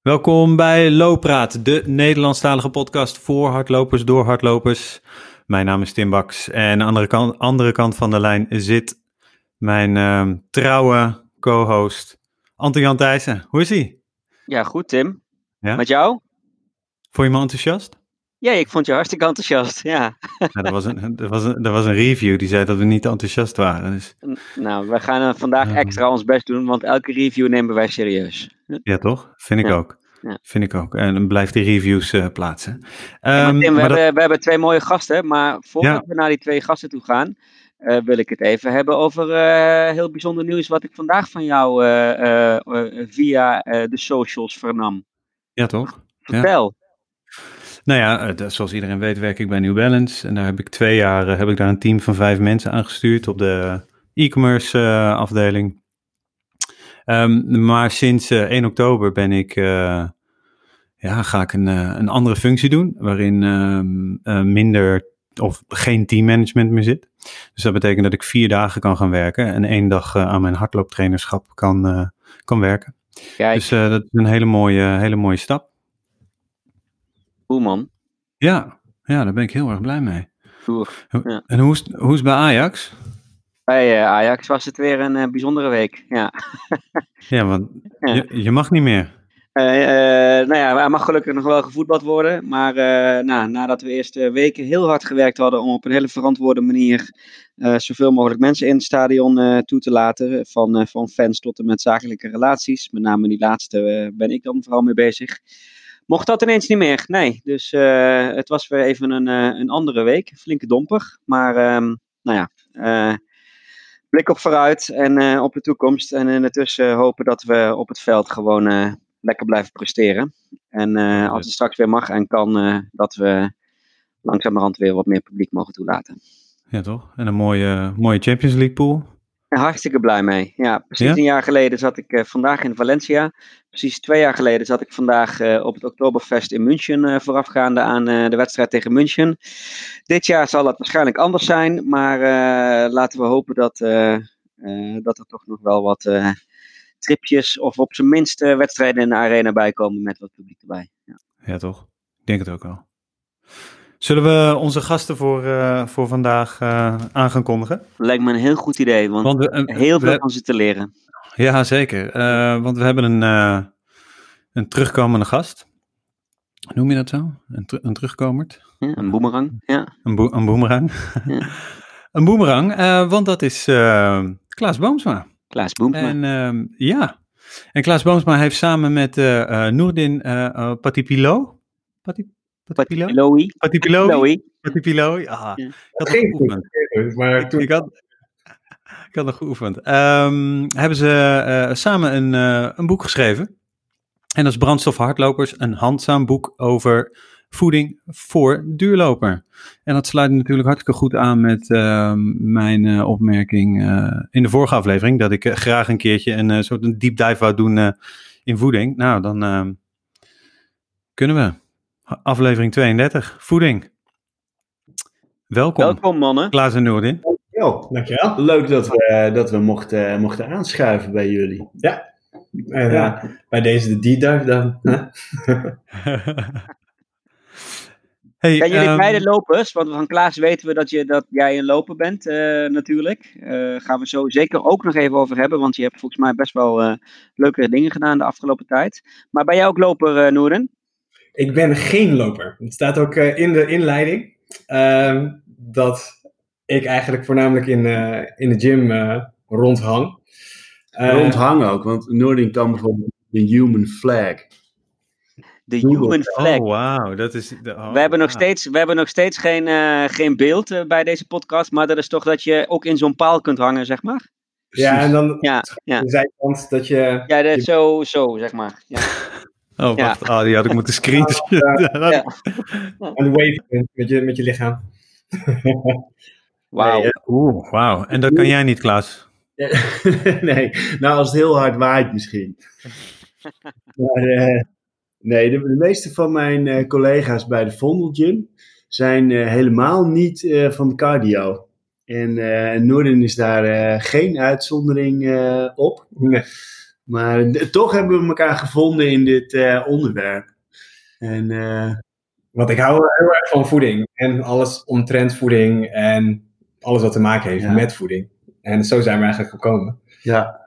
Welkom bij Loopraad, de Nederlandstalige podcast voor hardlopers door hardlopers. Mijn naam is Tim Baks en aan de andere kant, andere kant van de lijn zit mijn uh, trouwe co-host Anton-Jan Thijssen. Hoe is hij? Ja, goed Tim. Ja? Met jou? Vond je me enthousiast? Ja, ik vond je hartstikke enthousiast, ja. ja er, was een, er, was een, er was een review die zei dat we niet enthousiast waren. Dus... Nou, we gaan vandaag extra ons best doen, want elke review nemen wij serieus. Ja, toch? Vind ik Ja. ook. Ja. Vind ik ook. En dan blijf die reviews uh, plaatsen. Ja, Ehm, Tim, we, maar dat- hebben, we hebben twee mooie gasten, maar voordat we naar die twee gasten toe gaan, eh, wil ik het even hebben over eh, heel bijzonder nieuws wat ik vandaag van jou eh, eh, eh, via eh, de socials vernam. Ja, toch? Vertel. Nou ja, eh, zoals iedereen weet werk ik bij New Balance. En daar heb ik twee jaar eh, heb ik daar een team van vijf mensen aangestuurd op de e-commerce eh, afdeling. Ehm, maar sinds eh, 1 oktober ben ik, ja, ga ik een, een andere functie doen, waarin ehm, eh, minder of geen teammanagement meer zit. Dus dat betekent dat ik vier dagen kan gaan werken en één dag aan mijn hardlooptrainerschap kan, kan werken. Kijk, Dus dat is een hele mooie, hele mooie stap. Cool man. Ja, ja, daar ben ik heel erg blij mee. Ja. En hoe is, hoe is het bij Ajax? Bij eh, Ajax was het weer een eh, bijzondere week. Ja. Ja, want Ja. je, je mag niet meer. Eh, nou ja, er mag gelukkig nog wel gevoetbald worden. Maar eh, nou, nadat we eerst weken heel hard gewerkt hadden om op een hele verantwoorde manier zoveel mogelijk mensen in het stadion toe te laten. Van, van fans tot en met zakelijke relaties. Met name die laatste ben ik dan vooral mee bezig. Mocht dat ineens niet meer? Nee. Dus eh, het was weer even een, eh, een andere week. Flinke domper. Maar ehm, nou ja, eh, blik op vooruit en op de toekomst. En intussen hopen dat we op het veld gewoon lekker blijven presteren. En als het straks weer mag en kan, dat we langzamerhand weer wat meer publiek mogen toelaten. Ja, toch? En een mooie, mooie Champions League pool. Hartstikke blij mee. Ja, precies Ja? een jaar geleden zat ik eh, vandaag in Valencia. Precies twee jaar geleden zat ik vandaag eh, op het Oktoberfest in München, eh, voorafgaande aan de wedstrijd tegen München. Dit jaar zal het waarschijnlijk anders zijn, maar laten we hopen dat, dat er toch nog wel wat tripjes of op zijn minst wedstrijden in de arena bijkomen met wat publiek erbij. Ja. Ja, toch? Ik denk het ook al. Zullen we onze gasten voor, eh, voor vandaag eh, aan gaan kondigen? Lijkt me een heel goed idee, want, Want we, eh, heel veel we- van ze te leren. Ja, zeker. Want we hebben een, een terugkomende gast. Noem je dat zo? Een, ter- een terugkomert? Ja, een boemerang. Ja. Een, een boemerang? Ja. een boemerang, want dat is Klaas Boomsma. Klaas Boemsma. En ehm, ja, en Klaas Boomsma heeft samen met uh, Patipilo. Pati, Patipilo? Loï. Patipilo? Loï. Patipilo? Ja, Ja. ik had nog Geen geoefend. goed, maar toen... Ik had, ik had nog geoefend. Ehm, hebben ze eh, samen een, eh, een boek geschreven. En dat is Brandstof Hardlopers, een handzaam boek over voeding voor duurloper. En dat sluit natuurlijk hartstikke goed aan met ehm, mijn eh, opmerking eh, in de vorige aflevering. Dat ik graag een keertje een eh, soort een deep dive wou doen eh, in voeding. Nou, dan ehm, kunnen we. Aflevering 32, voeding. Welkom, Welkom mannen. Klaas en Noordin. Dankjewel, dankjewel. Leuk dat we, dat we mochten, mochten aanschuiven bij jullie. Ja. En Ja. eh, bij deze de dive dan. hey, Zijn jullie ehm, beide lopers? Want van Klaas weten we dat, je, dat jij een loper bent, eh, natuurlijk. Eh gaan we zo zeker ook nog even over hebben, want je hebt volgens mij best wel eh leuke dingen gedaan de afgelopen tijd. Maar ben jij ook loper, eh Noorden? Ik ben geen loper. Het staat ook eh, in de inleiding ehm, dat ik eigenlijk voornamelijk in, eh, in de gym eh, rondhang. Eh, Rondhangen ook, want Noordin kan bijvoorbeeld de human flag. De Human dat. Flag. Oh, wauw. Dat is... de- oh, we, hebben nog steeds, we hebben nog steeds geen, eh, geen beeld bij deze podcast, maar dat is toch dat je ook in zo'n paal kunt hangen, zeg maar? Ja, en dan Ja, ja. de zijkant dat je... Ja, dat, zo, zo, zeg maar. Ja. Oh, wacht. Oh, die had ik moeten screenshotten. Ja. aan de wave met je, met je lichaam. Wauw. Nee, eh, Oeh, wauw. En dat kan jij niet, Klaas. nee, nou als het heel hard waait misschien. Maar eh, nee, de, de meeste van mijn eh, collega's bij de Vondel Gym zijn eh, helemaal niet eh, van cardio. En eh Noorden is daar eh, geen uitzondering eh, op. Nee. Maar toch hebben we elkaar gevonden in dit eh, onderwerp. En, eh, Want ik hou heel erg van voeding. En alles omtrent voeding. En alles wat te maken heeft Ja. met voeding. En zo zijn we eigenlijk gekomen. ja,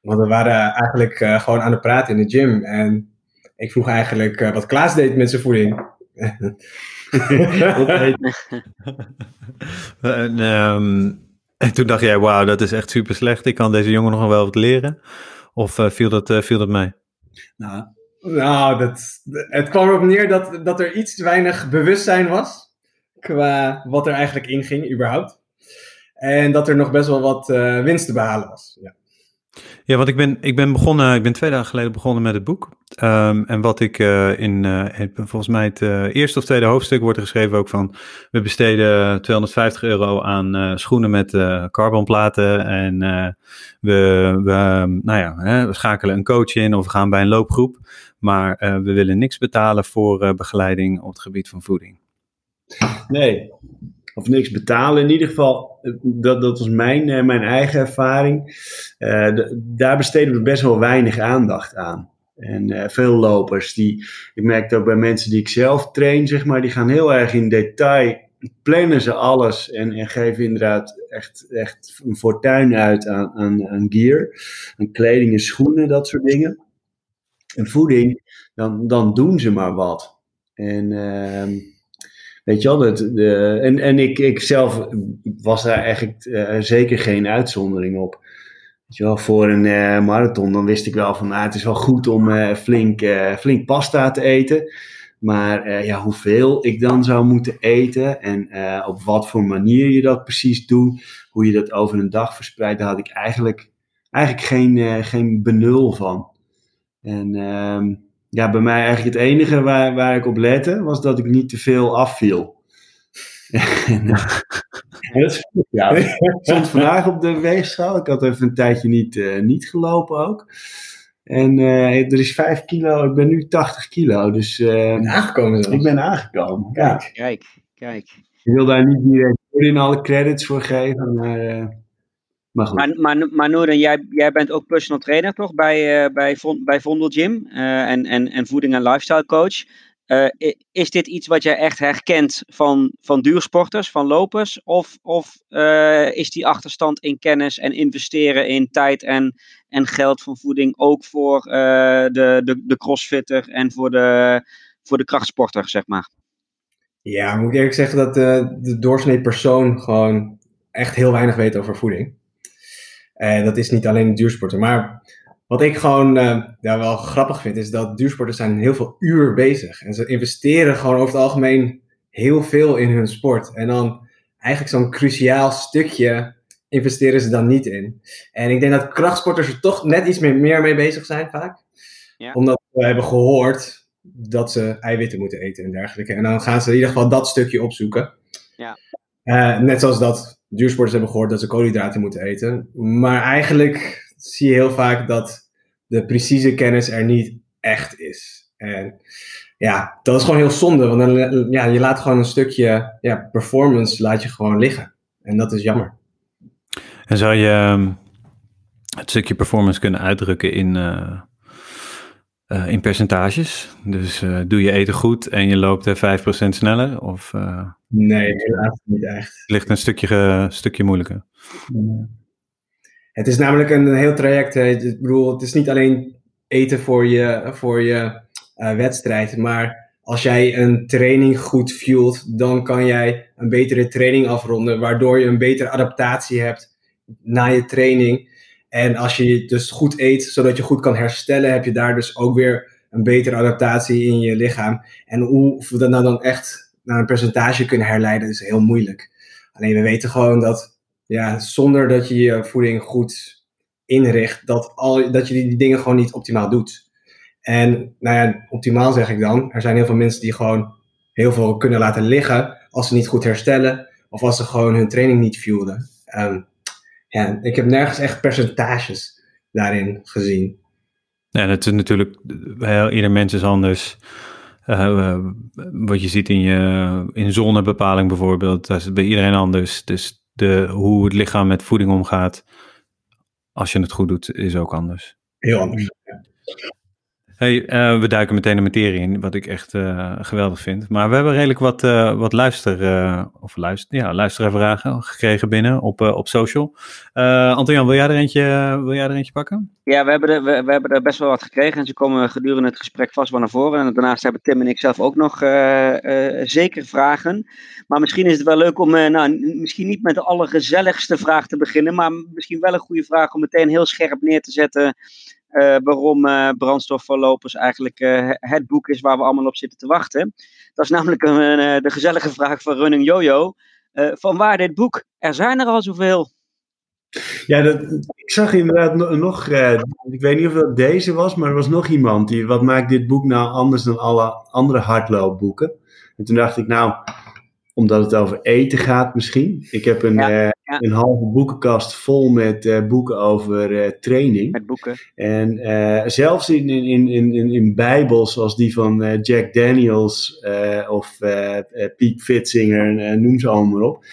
Want we waren eigenlijk eh, gewoon aan het praten in de gym. En ik vroeg eigenlijk eh, wat Klaas deed met zijn voeding. En, ehm, en toen dacht jij, wauw, dat is echt super slecht. Ik kan deze jongen nog wel wat leren. Of eh, viel, dat, eh, viel dat mee? nou, nou, dat, het kwam erop neer dat, dat er iets te weinig bewustzijn was. Qua wat er eigenlijk inging, überhaupt. En dat er nog best wel wat eh, winst te behalen was. Ja. Ja, want ik ben, ik ben begonnen, ik ben twee dagen geleden begonnen met het boek. Ehm, en wat ik eh, in, eh, het- volgens mij het eh, eerste of tweede hoofdstuk wordt geschreven ook van, we besteden 250 euro aan schoenen met carbonplaten en we, we, nou ja, hè, we schakelen een coach in of we gaan bij een loopgroep, maar we willen niks betalen voor begeleiding op het gebied van voeding. nee. Of niks betalen. In ieder geval, dat, dat was mijn, eh, mijn eigen ervaring. Eh, daar besteden we best wel weinig aandacht aan. En eh, veel lopers, die, ik merk ook bij mensen die ik zelf train, zeg maar, die gaan heel erg in detail, plannen ze alles en, en geven inderdaad echt, echt een fortuin uit aan, aan, aan gear, aan kleding en schoenen, dat soort dingen. En voeding, dan, dan doen ze maar wat. En ehm, weet je wel, dat, de, en, en ik, ik zelf was daar eigenlijk eh, zeker geen uitzondering op. Weet je wel, voor een eh, marathon, dan wist ik wel van, nou, het is wel goed om eh, flink, eh, flink pasta te eten. Maar eh, ja, hoeveel ik dan zou moeten eten en eh, op wat voor manier je dat precies doet, hoe je dat over een dag verspreidt, daar had ik eigenlijk, eigenlijk geen, eh, geen benul van. En ehm, ja, bij mij eigenlijk het enige waar, waar ik op lette, was dat ik niet te veel afviel. en, en dat is goed, ja. Ik stond vandaag op de weegschaal. Ik had even een tijdje niet, eh, niet gelopen ook. En eh, er is 5 kilo, ik ben nu 80 kilo, dus eh, Aangekomen zelfs. ik ben aangekomen. Ja. Kijk, kijk. Ik wil daar niet direct in alle credits voor geven, maar, eh, maar goed. Maar, maar, maar Noorden, jij, jij bent ook personal trainer toch bij, eh, bij, bij Vondel Gym eh, en, en, en voeding- en lifestyle coach. Eh, is dit iets wat jij echt herkent van, van duursporters, van lopers? Of, of eh, is die achterstand in kennis en investeren in tijd en, en geld van voeding ook voor eh, de, de, de crossfitter en voor de, voor de krachtsporter, zeg maar? Ja, moet ik eerlijk zeggen dat de, de doorsnee persoon gewoon echt heel weinig weet over voeding. En dat is niet alleen de duursporter. Maar wat ik gewoon eh, ja, wel grappig vind, is dat duursporters zijn heel veel uur bezig. En ze investeren gewoon over het algemeen heel veel in hun sport. En dan eigenlijk zo'n cruciaal stukje investeren ze dan niet in. En ik denk dat krachtsporters er toch net iets meer, meer mee bezig zijn vaak. Ja. Omdat we hebben gehoord dat ze eiwitten moeten eten en dergelijke. En dan gaan ze in ieder geval dat stukje opzoeken. Ja. Eh, net zoals dat duursporters hebben gehoord dat ze koolhydraten moeten eten. Maar eigenlijk zie je heel vaak dat de precieze kennis er niet echt is. En ja, dat is gewoon heel zonde. Want dan, ja, je laat gewoon een stukje ja, performance laat je gewoon liggen. En dat is jammer. En zou je ehm, het stukje performance kunnen uitdrukken in, eh, eh, in percentages? Dus eh, doe je eten goed en je loopt eh, 5% sneller? Of Nee, helaas niet echt. ligt een stukje, ge- stukje moeilijker? Het is namelijk een heel traject. hè. Ik bedoel, het is niet alleen eten voor je, voor je eh, wedstrijd. Maar als jij een training goed fuelt, dan kan jij een betere training afronden. Waardoor je een betere adaptatie hebt na je training. En als je dus goed eet, zodat je goed kan herstellen, heb je daar dus ook weer een betere adaptatie in je lichaam. En hoe of dat nou dan echt naar een percentage kunnen herleiden, is heel moeilijk. Alleen we weten gewoon dat ja, zonder dat je je voeding goed inricht, dat, al, dat je die dingen gewoon niet optimaal doet. En nou ja, optimaal zeg ik dan. Er zijn heel veel mensen die gewoon heel veel kunnen laten liggen als ze niet goed herstellen of als ze gewoon hun training niet fuelden. Ehm, ja, ik heb nergens echt percentages daarin gezien. Ja, het is natuurlijk, ieder mens is anders. Eh, eh, wat je ziet in je in zonnebepaling bijvoorbeeld, dat is bij iedereen anders. Dus de, hoe het lichaam met voeding omgaat, als je het goed doet, is ook anders. Heel anders. Hey, uh, we duiken meteen de materie in, wat ik echt uh, geweldig vind. Maar we hebben redelijk wat, uh, wat luister, of luister, ja, luistervragen gekregen binnen op, op social. Anton-Jan, wil, jij er eentje, wil jij er eentje pakken? Ja, we hebben, er, we, we, hebben er best wel wat gekregen en ze komen gedurende het gesprek vast wel naar voren. En daarnaast hebben Tim en ik zelf ook nog zeker vragen. Maar misschien is het wel leuk om, nou, misschien niet met de allergezelligste vraag te beginnen, maar misschien wel een goede vraag om meteen heel scherp neer te zetten uh, waarom uh, brandstofverlopers eigenlijk uh, het boek is waar we allemaal op zitten te wachten. Dat is namelijk een, de gezellige vraag van Running Jojo. van waar dit boek? Er zijn er al zoveel. Ja, dat, ik zag inderdaad nog, ik weet niet of dat deze was, maar er was nog iemand die, wat maakt dit boek nou anders dan alle andere hardloopboeken? En toen dacht ik, nou, omdat het over eten gaat misschien. Ik heb een, ja, uh, een halve boekenkast vol met uh, boeken over uh, training. Met boeken. En zelfs in, in, in, in, in bijbels zoals die van Jack Daniels of Piet Fitzinger, noem ze allemaal maar op.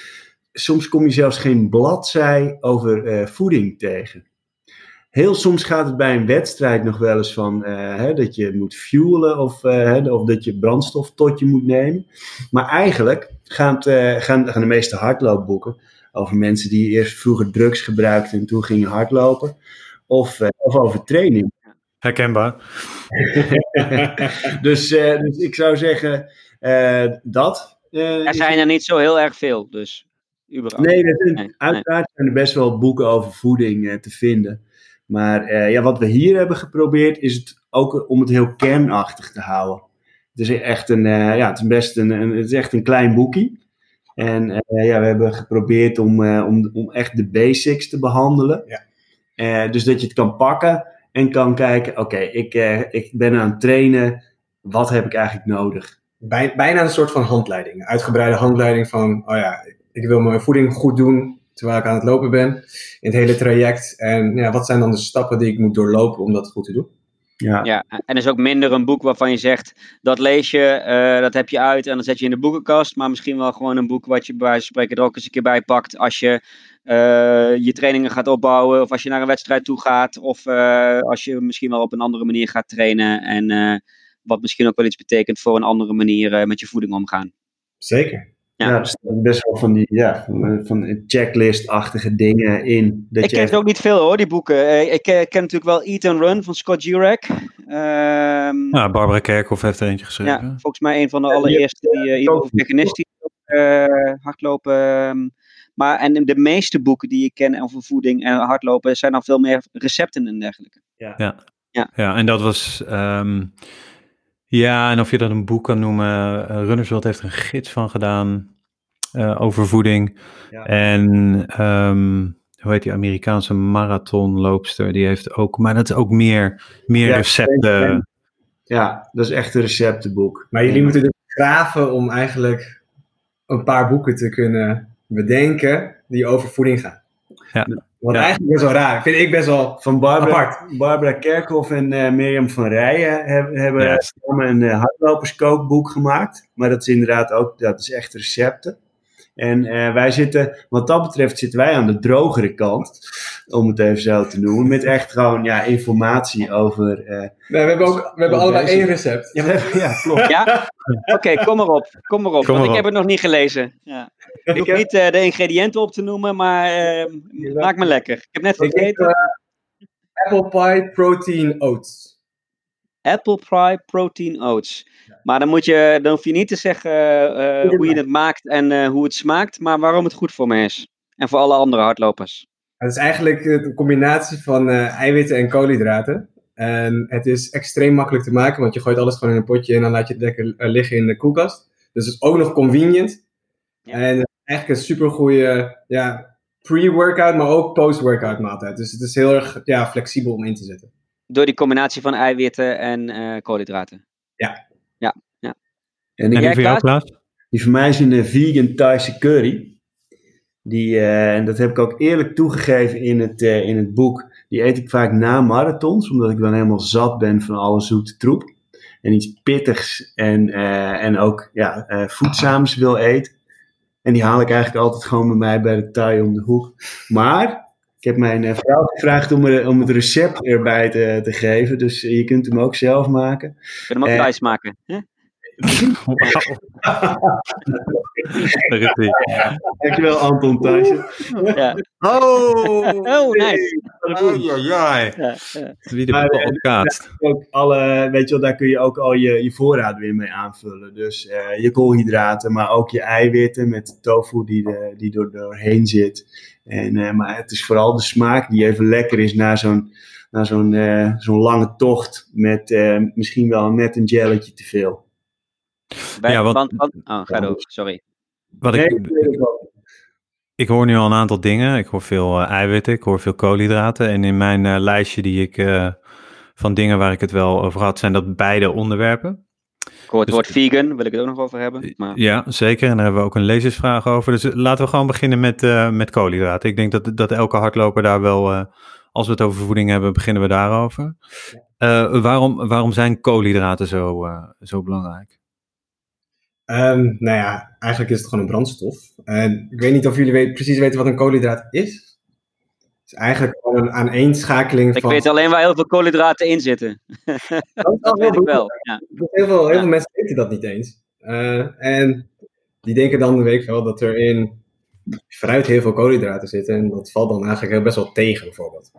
Soms kom je zelfs geen bladzij over voeding tegen. Heel soms gaat het bij een wedstrijd nog wel eens van uh, hè, dat je moet fuelen of, uh, of dat je brandstof tot je moet nemen. Maar eigenlijk gaan, het, uh, gaan, gaan de meeste hardloopboeken over mensen die eerst vroeger drugs gebruikten en toen gingen hardlopen. Of, of over training. Herkenbaar. dus, dus ik zou zeggen dat. er zijn er niet zo heel erg veel, dus überhaupt. Nee, nee uiteraard zijn er best wel boeken over voeding te vinden. Maar uh, ja, wat we hier hebben geprobeerd is het ook om het heel kernachtig te houden. Het is echt een, uh, ja, het is best een, een, het is echt een klein boekje. En uh, ja, we hebben geprobeerd om, om, om echt de basics te behandelen. Ja. dus dat je het kan pakken en kan kijken, oké, okay, ik, ik ben aan het trainen, wat heb ik eigenlijk nodig? Bij, bijna een soort van handleiding, uitgebreide handleiding van, oh ja, ik wil mijn voeding goed doen, terwijl ik aan het lopen ben in het hele traject. En ja, wat zijn dan de stappen die ik moet doorlopen om dat goed te doen? Ja. ja, en is ook minder een boek waarvan je zegt, dat lees je, uh, dat heb je uit en dan zet je in de boekenkast. Maar misschien wel gewoon een boek wat je bij wijze van spreken er ook eens een keer bij pakt als je uh, je trainingen gaat opbouwen. Of als je naar een wedstrijd toe gaat. Of uh, als je misschien wel op een andere manier gaat trainen. En wat misschien ook wel iets betekent voor een andere manier met je voeding omgaan. Zeker. Ja, er staan best wel van die ja, van checklist-achtige dingen in. Dat ik ken het ook niet veel hoor, die boeken. Eh, ik ken natuurlijk wel Eat and Run van Scott Jurek. Um, ja, Barbara Kerkhoff heeft er eentje geschreven. Ja, volgens mij een van de allereerste die uh, over veganistisch uh, hardlopen. Ehm, maar en de meeste boeken die ik ken over voeding en hardlopen zijn dan veel meer recepten en dergelijke. Ja, ja. ja. ja en dat was... Um, ja, en of je dat een boek kan noemen. Uh, Runners World heeft er een gids van gedaan uh, over voeding. Ja. En um, hoe heet die Amerikaanse marathonloopster? Die heeft ook, maar dat is ook meer, meer ja, recepten. Ja, dat is echt een receptenboek. Maar jullie moeten dus graven om eigenlijk een paar boeken te kunnen bedenken die over voeding gaan. Ja. Wat eigenlijk best wel raar. Vind ik best wel van Barbara, apart. Barbara Kerkhoff en uh, Mirjam van Rijen hebben, samen een uh, hardloperskookboek gemaakt. Maar dat is inderdaad ook, dat is echt recepten. En uh, wij zitten, wat dat betreft, zitten wij aan de drogere kant, om het even zo te noemen, met echt gewoon ja, informatie over. Uh, nee, we hebben, ook, we hebben allebei één recept. Ja, ja klopt. Ja? Oké, okay, kom maar op. Kom maar op, kom want ik op. heb het nog niet gelezen. Ja. Ik hoef heb... niet uh, de ingrediënten op te noemen, maar maak me lekker. Ik heb net gegeten. Apple Pie Protein Oats. Apple Pie Protein Oats. Maar dan, moet je, dan hoef je niet te zeggen uh, hoe je het maakt en uh, hoe het smaakt, maar waarom het goed voor me is. En voor alle andere hardlopers. Het is eigenlijk een combinatie van uh, eiwitten en koolhydraten. En het is extreem makkelijk te maken, want je gooit alles gewoon in een potje en dan laat je het lekker liggen in de koelkast. Dus het is ook nog convenient. Ja. En eigenlijk een super goede ja, pre-workout, maar ook post-workout maaltijd. Dus het is heel erg ja, flexibel om in te zetten. Door die combinatie van eiwitten en koolhydraten. Ja, ja, ja. En, en die voor jou, Klaas? Die voor mij is een vegan Thaise curry. Die, uh, en dat heb ik ook eerlijk toegegeven in het, uh, in het boek. Die eet ik vaak na marathons, omdat ik dan helemaal zat ben van alle zoete troep. En iets pittigs en, uh, en ook ja, voedzaams wil eten. En die haal ik eigenlijk altijd gewoon bij mij bij de Thai om de hoek. Maar Ik heb mijn eh, vrouw gevraagd om, er, om het recept erbij te, te geven. Dus je kunt hem ook zelf maken. Je kunt hem ook Eh, thuis maken. Hè? Dankjewel Anton Thijssen. Ja. Oh! Oh, nice. Oh, ja, ja. Ja, ja. Wie de Maar, eh. Ook alle, weet je wel, daar kun je ook al je, je voorraad weer mee aanvullen. Dus eh, je koolhydraten, maar ook je eiwitten met tofu die, de, die er doorheen zit. En, eh, maar het is vooral de smaak die even lekker is na zo'n na zo'n eh, zo'n lange tocht met eh, misschien wel net een jelletje te veel. Bij- Ja, want- want, want- oh, ga door. Sorry. Wat Nee, ik, ik hoor nu al een aantal dingen. Ik hoor veel eiwitten, ik hoor veel koolhydraten. En in mijn eh, lijstje die ik eh, van dingen waar ik het wel over had, zijn dat beide onderwerpen. Hoor het Dus- woord vegan, wil ik het ook nog over hebben. Maar Ja, zeker. En daar hebben we ook een lezersvraag over. Dus eh, laten we gewoon beginnen met, eh, met koolhydraten. Ik denk dat, dat elke hardloper daar wel, eh, als we het over voeding hebben, beginnen we daarover. Eh, waarom, waarom zijn koolhydraten zo, eh, zo belangrijk? Ehm, nou ja, eigenlijk is het gewoon een brandstof. En ik weet niet of jullie weet- precies weten wat een koolhydraat is. Het is eigenlijk gewoon een aaneenschakeling ik van... weet alleen waar heel veel koolhydraten in zitten. Dat weet ik wel. Ja. Heel veel, heel Ja. veel mensen weten dat niet eens. Eh, en die denken dan, weet ik wel, dat er in fruit heel veel koolhydraten zitten. En dat valt dan eigenlijk best wel tegen, bijvoorbeeld.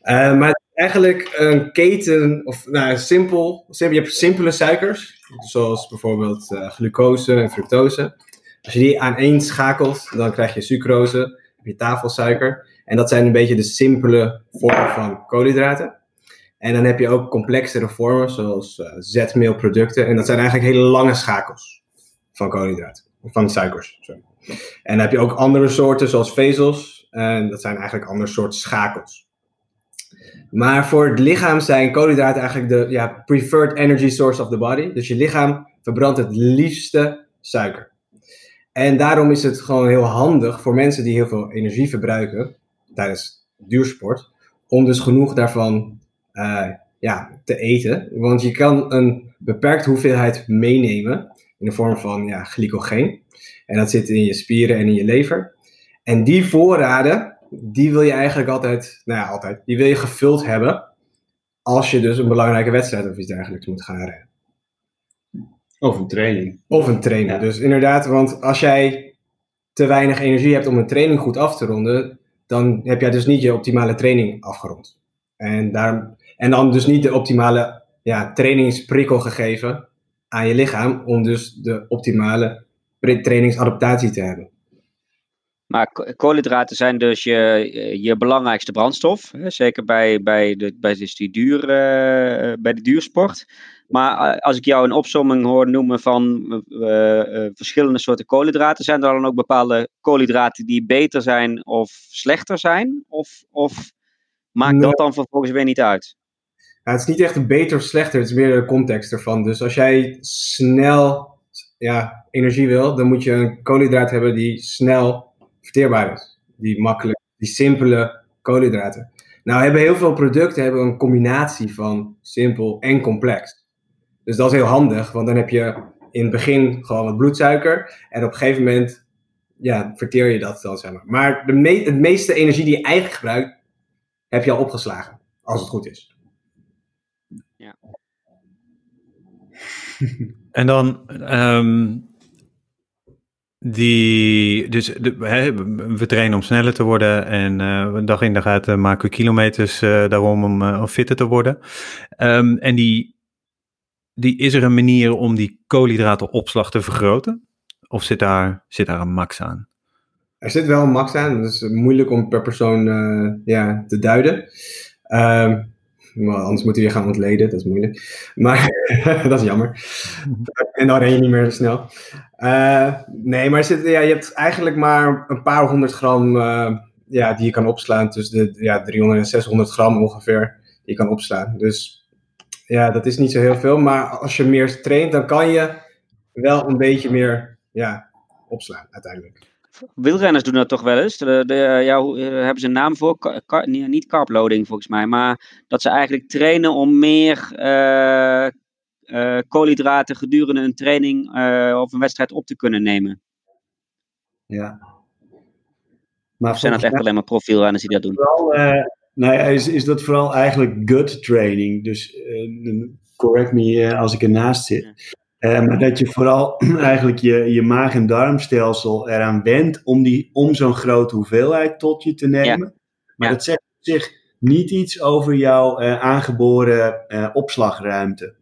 Eh, maar het is eigenlijk een keten, of nou, simpel, simpel. Je hebt simpele suikers, zoals bijvoorbeeld eh, glucose en fructose. Als je die aaneenschakelt, dan krijg je sucrose, heb je tafelsuiker. En dat zijn een beetje de simpele vormen van koolhydraten. En dan heb je ook complexere vormen, zoals eh, zetmeelproducten. En dat zijn eigenlijk hele lange schakels van koolhydraten, van suikers. Sorry. En dan heb je ook andere soorten, zoals vezels. En dat zijn eigenlijk andere soorten schakels. Maar voor het lichaam zijn koolhydraten eigenlijk de ja, preferred energy source of the body. Dus je lichaam verbrandt het liefste suiker. En daarom is het gewoon heel handig voor mensen die heel veel energie verbruiken tijdens duursport, om dus genoeg daarvan eh, ja, te eten. Want je kan een beperkte hoeveelheid meenemen in de vorm van ja, glycogeen. En dat zit in je spieren en in je lever. En die voorraden, die wil je eigenlijk altijd, nou ja, altijd, die wil je gevuld hebben als je dus een belangrijke wedstrijd of iets dergelijks moet gaan rijden. Of een training. Of een trainer. Ja. Dus inderdaad, want als jij te weinig energie hebt om een training goed af te ronden, dan heb jij dus niet je optimale training afgerond. En, daar, en dan dus niet de optimale ja, trainingsprikkel gegeven aan je lichaam om dus de optimale trainingsadaptatie te hebben. Maar ko- koolhydraten zijn dus je, je belangrijkste brandstof. Zeker bij, bij, de, bij, dus die eh, bij de duursport. Maar eh, als ik jou een opsomming hoor noemen van eh, verschillende soorten koolhydraten, zijn er dan ook bepaalde koolhydraten die beter zijn of slechter zijn? Of, of maakt Nee. dat dan vervolgens weer niet uit? Ja, het is niet echt een beter of slechter, het is meer de context ervan. Dus als jij snel ja, energie wil, dan moet je een koolhydraat hebben die snel verteerbaar is. Die makkelijk, die simpele koolhydraten. Nou hebben heel veel producten hebben een combinatie van simpel en complex. Dus dat is heel handig, want dan heb je in het begin gewoon wat bloedsuiker en op een gegeven moment ja, verteer je dat dan, zeg maar. Maar de me het meeste energie die je eigenlijk gebruikt, heb je al opgeslagen, als het goed is. En dan ehm, die, dus de, hè, we trainen om sneller te worden en eh, dag in dag uit eh, maken we kilometers eh, daarom om, eh, om fitter te worden. Ehm, en die, die, is er een manier om die koolhydratenopslag te vergroten? Of zit daar, zit daar een max aan? Er zit wel een max aan, dat is moeilijk om per persoon eh, ja, te duiden. Maar anders moeten we je gaan ontleden, dat is moeilijk. Maar dat is jammer. En dan ren je niet meer snel. Eh, nee, maar zit, ja, je hebt eigenlijk maar een paar honderd gram eh, ja, die je kan opslaan. Tussen de ja, 300 en 600 gram ongeveer die je kan opslaan. Dus ja, dat is niet zo heel veel. Maar als je meer traint, dan kan je wel een beetje meer ja, opslaan uiteindelijk. Wielrenners doen dat toch wel eens? De, de, ja, hoe- eh, hebben ze een naam voor? Ka- ka- nee, niet carploading volgens mij, maar dat ze eigenlijk trainen om meer eh, eh, koolhydraten gedurende een training eh, of een wedstrijd op te kunnen nemen. Ja. Maar Of zijn dat echt alleen maar profielrenners die dat doen? vooral, ja, is, is dat vooral eigenlijk gut training. Dus eh, correct me eh, als ik ernaast zit. Eh, maar dat je vooral eigenlijk je, je maag- en darmstelsel eraan wendt om, die- om zo'n grote hoeveelheid tot je te nemen. Maar Ja. dat zegt op zich niet iets over jouw aangeboren opslagruimte.